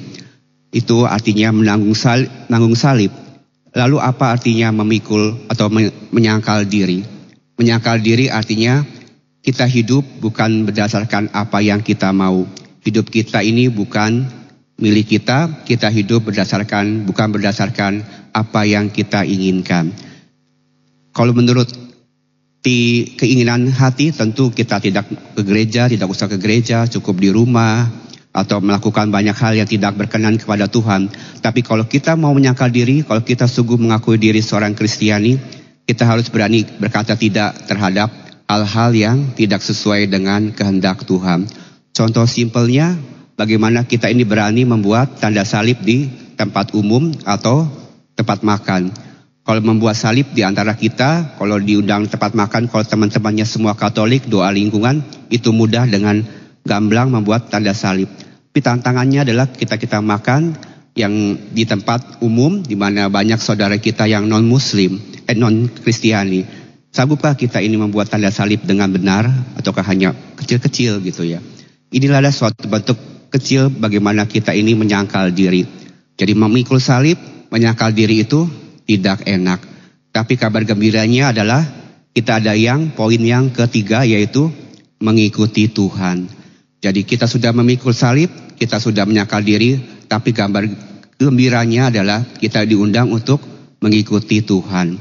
Itu artinya menanggung salib. Menanggung salib. Lalu apa artinya memikul atau menyangkal diri? Menyangkal diri artinya kita hidup bukan berdasarkan apa yang kita mau. Hidup kita ini bukan milik kita, kita hidup berdasarkan bukan berdasarkan apa yang kita inginkan. Kalau menurut di keinginan hati tentu kita tidak ke gereja, tidak usah ke gereja, cukup di rumah atau melakukan banyak hal yang tidak berkenan kepada Tuhan. Tapi kalau kita mau menyangkal diri, kalau kita sungguh mengakui diri seorang Kristiani, kita harus berani berkata tidak terhadap hal-hal yang tidak sesuai dengan kehendak Tuhan. Contoh simpelnya, bagaimana kita ini berani membuat tanda salib di tempat umum atau tempat makan. Kalau membuat salib di antara kita, kalau diundang tempat makan, kalau teman-temannya semua Katolik, doa lingkungan, itu mudah dengan gamblang membuat tanda salib. Tapi tantangannya adalah kita kita makan yang di tempat umum, di mana banyak saudara kita yang non Muslim, eh non Kristiani. Sanggupkah kita ini membuat tanda salib dengan benar, ataukah hanya kecil-kecil gitu ya? Inilah ada suatu bentuk kecil bagaimana kita ini menyangkal diri. Jadi memikul salib, menyangkal diri itu tidak enak. Tapi kabar gembiranya adalah kita ada yang poin yang ketiga yaitu mengikuti Tuhan. Jadi kita sudah memikul salib, kita sudah menyangkal diri, tapi gambar gembiranya adalah kita diundang untuk mengikuti Tuhan.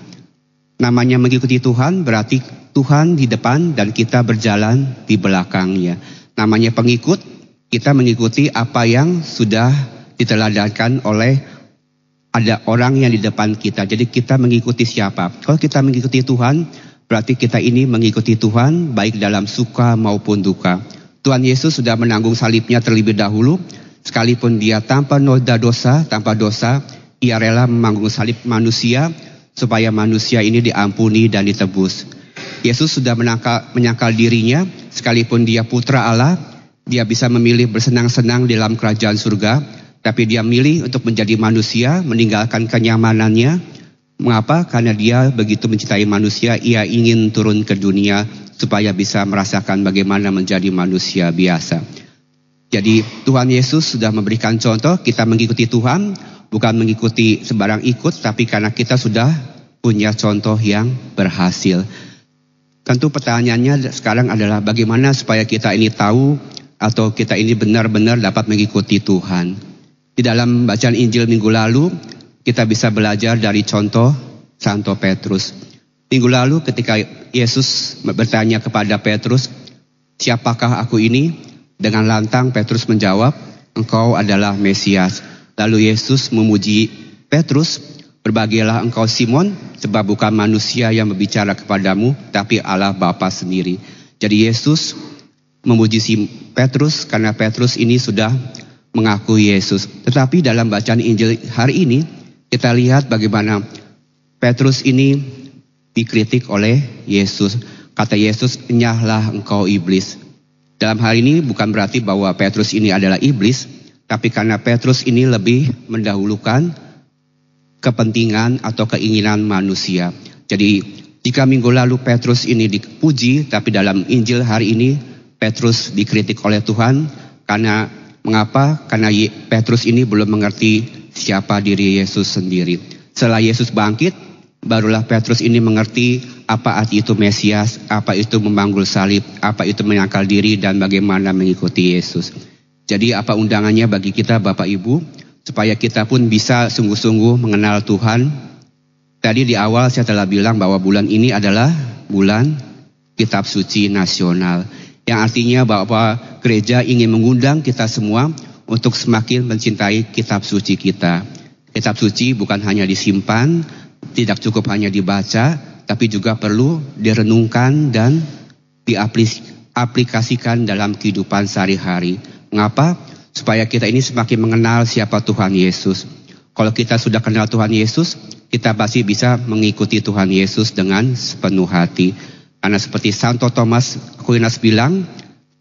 Namanya mengikuti Tuhan berarti Tuhan di depan dan kita berjalan di belakangnya. Namanya pengikut, kita mengikuti apa yang sudah diteladankan oleh ada orang yang di depan kita. Jadi kita mengikuti siapa? Kalau kita mengikuti Tuhan, berarti kita ini mengikuti Tuhan baik dalam suka maupun duka. Tuhan Yesus sudah menanggung salibnya terlebih dahulu, sekalipun dia tanpa noda dosa, tanpa dosa, ia rela memanggung salib manusia supaya manusia ini diampuni dan ditebus. Yesus sudah menangkal, menyangkal dirinya, sekalipun dia putra Allah, dia bisa memilih bersenang-senang dalam kerajaan surga, tapi dia milih untuk menjadi manusia, meninggalkan kenyamanannya. Mengapa? Karena dia begitu mencintai manusia, ia ingin turun ke dunia supaya bisa merasakan bagaimana menjadi manusia biasa. Jadi Tuhan Yesus sudah memberikan contoh kita mengikuti Tuhan, bukan mengikuti sembarang ikut, tapi karena kita sudah punya contoh yang berhasil. Tentu pertanyaannya sekarang adalah bagaimana supaya kita ini tahu atau kita ini benar-benar dapat mengikuti Tuhan. Di dalam bacaan Injil minggu lalu, kita bisa belajar dari contoh Santo Petrus. Minggu lalu ketika Yesus bertanya kepada Petrus, siapakah aku ini? Dengan lantang Petrus menjawab, engkau adalah Mesias. Lalu Yesus memuji Petrus, berbahagialah engkau Simon, sebab bukan manusia yang berbicara kepadamu, tapi Allah Bapa sendiri. Jadi Yesus memuji Petrus karena Petrus ini sudah mengaku Yesus. Tetapi dalam bacaan Injil hari ini kita lihat bagaimana Petrus ini dikritik oleh Yesus. Kata Yesus, "Nyahlah engkau iblis." Dalam hal ini bukan berarti bahwa Petrus ini adalah iblis, tapi karena Petrus ini lebih mendahulukan kepentingan atau keinginan manusia. Jadi jika minggu lalu Petrus ini dipuji, tapi dalam Injil hari ini Petrus dikritik oleh Tuhan karena Mengapa? Karena Petrus ini belum mengerti siapa diri Yesus sendiri. Setelah Yesus bangkit, barulah Petrus ini mengerti apa arti itu Mesias, apa itu memanggul salib, apa itu menyangkal diri dan bagaimana mengikuti Yesus. Jadi apa undangannya bagi kita Bapak Ibu supaya kita pun bisa sungguh-sungguh mengenal Tuhan. Tadi di awal saya telah bilang bahwa bulan ini adalah bulan kitab suci nasional yang artinya bahwa gereja ingin mengundang kita semua untuk semakin mencintai kitab suci kita. Kitab suci bukan hanya disimpan, tidak cukup hanya dibaca, tapi juga perlu direnungkan dan diaplikasikan dalam kehidupan sehari-hari. Mengapa? Supaya kita ini semakin mengenal siapa Tuhan Yesus. Kalau kita sudah kenal Tuhan Yesus, kita pasti bisa mengikuti Tuhan Yesus dengan sepenuh hati. Karena seperti Santo Thomas Aquinas bilang,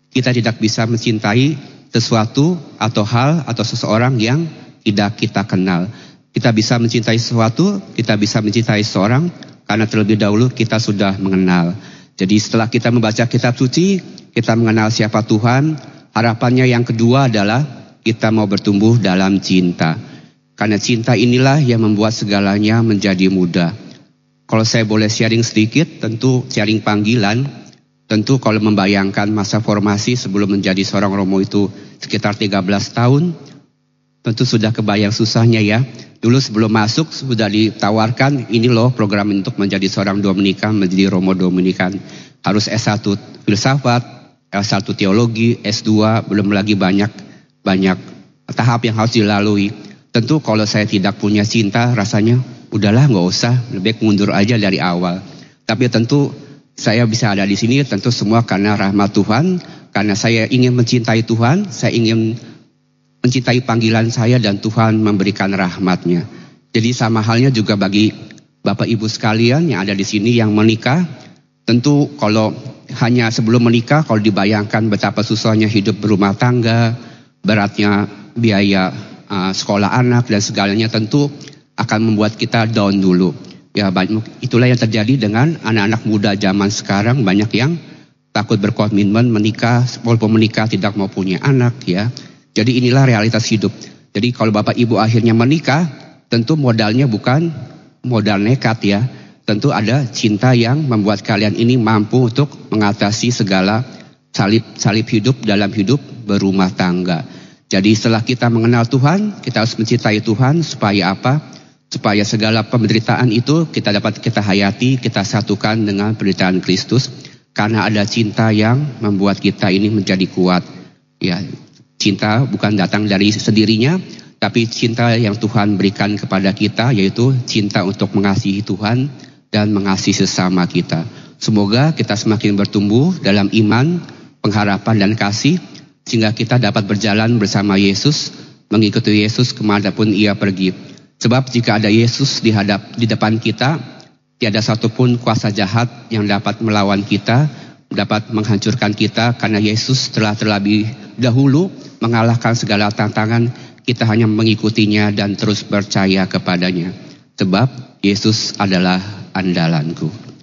kita tidak bisa mencintai sesuatu atau hal atau seseorang yang tidak kita kenal. Kita bisa mencintai sesuatu, kita bisa mencintai seseorang karena terlebih dahulu kita sudah mengenal. Jadi setelah kita membaca kitab suci, kita mengenal siapa Tuhan. Harapannya yang kedua adalah kita mau bertumbuh dalam cinta. Karena cinta inilah yang membuat segalanya menjadi mudah. Kalau saya boleh sharing sedikit, tentu sharing panggilan, tentu kalau membayangkan masa formasi sebelum menjadi seorang Romo itu sekitar 13 tahun, tentu sudah kebayang susahnya ya. Dulu sebelum masuk sudah ditawarkan ini loh program untuk menjadi seorang Dominikan, menjadi Romo Dominikan. Harus S1 filsafat, S1 teologi, S2, belum lagi banyak banyak tahap yang harus dilalui. Tentu kalau saya tidak punya cinta rasanya udahlah nggak usah, lebih mundur aja dari awal. Tapi tentu saya bisa ada di sini tentu semua karena rahmat Tuhan, karena saya ingin mencintai Tuhan, saya ingin mencintai panggilan saya dan Tuhan memberikan rahmatnya. Jadi sama halnya juga bagi Bapak Ibu sekalian yang ada di sini yang menikah, tentu kalau hanya sebelum menikah kalau dibayangkan betapa susahnya hidup berumah tangga, beratnya biaya uh, sekolah anak dan segalanya tentu akan membuat kita down dulu. Ya itulah yang terjadi dengan anak-anak muda zaman sekarang banyak yang takut berkomitmen menikah walaupun menikah tidak mau punya anak ya. Jadi inilah realitas hidup. Jadi kalau Bapak Ibu akhirnya menikah tentu modalnya bukan modal nekat ya. Tentu ada cinta yang membuat kalian ini mampu untuk mengatasi segala salib salib hidup dalam hidup berumah tangga. Jadi setelah kita mengenal Tuhan, kita harus mencintai Tuhan supaya apa? supaya segala penderitaan itu kita dapat kita hayati, kita satukan dengan penderitaan Kristus karena ada cinta yang membuat kita ini menjadi kuat. Ya, cinta bukan datang dari sendirinya, tapi cinta yang Tuhan berikan kepada kita yaitu cinta untuk mengasihi Tuhan dan mengasihi sesama kita. Semoga kita semakin bertumbuh dalam iman, pengharapan dan kasih sehingga kita dapat berjalan bersama Yesus, mengikuti Yesus ke mana pun ia pergi. Sebab jika ada Yesus di hadap di depan kita, tiada satupun kuasa jahat yang dapat melawan kita, dapat menghancurkan kita karena Yesus telah terlebih dahulu mengalahkan segala tantangan, kita hanya mengikutinya dan terus percaya kepadanya. Sebab Yesus adalah andalanku.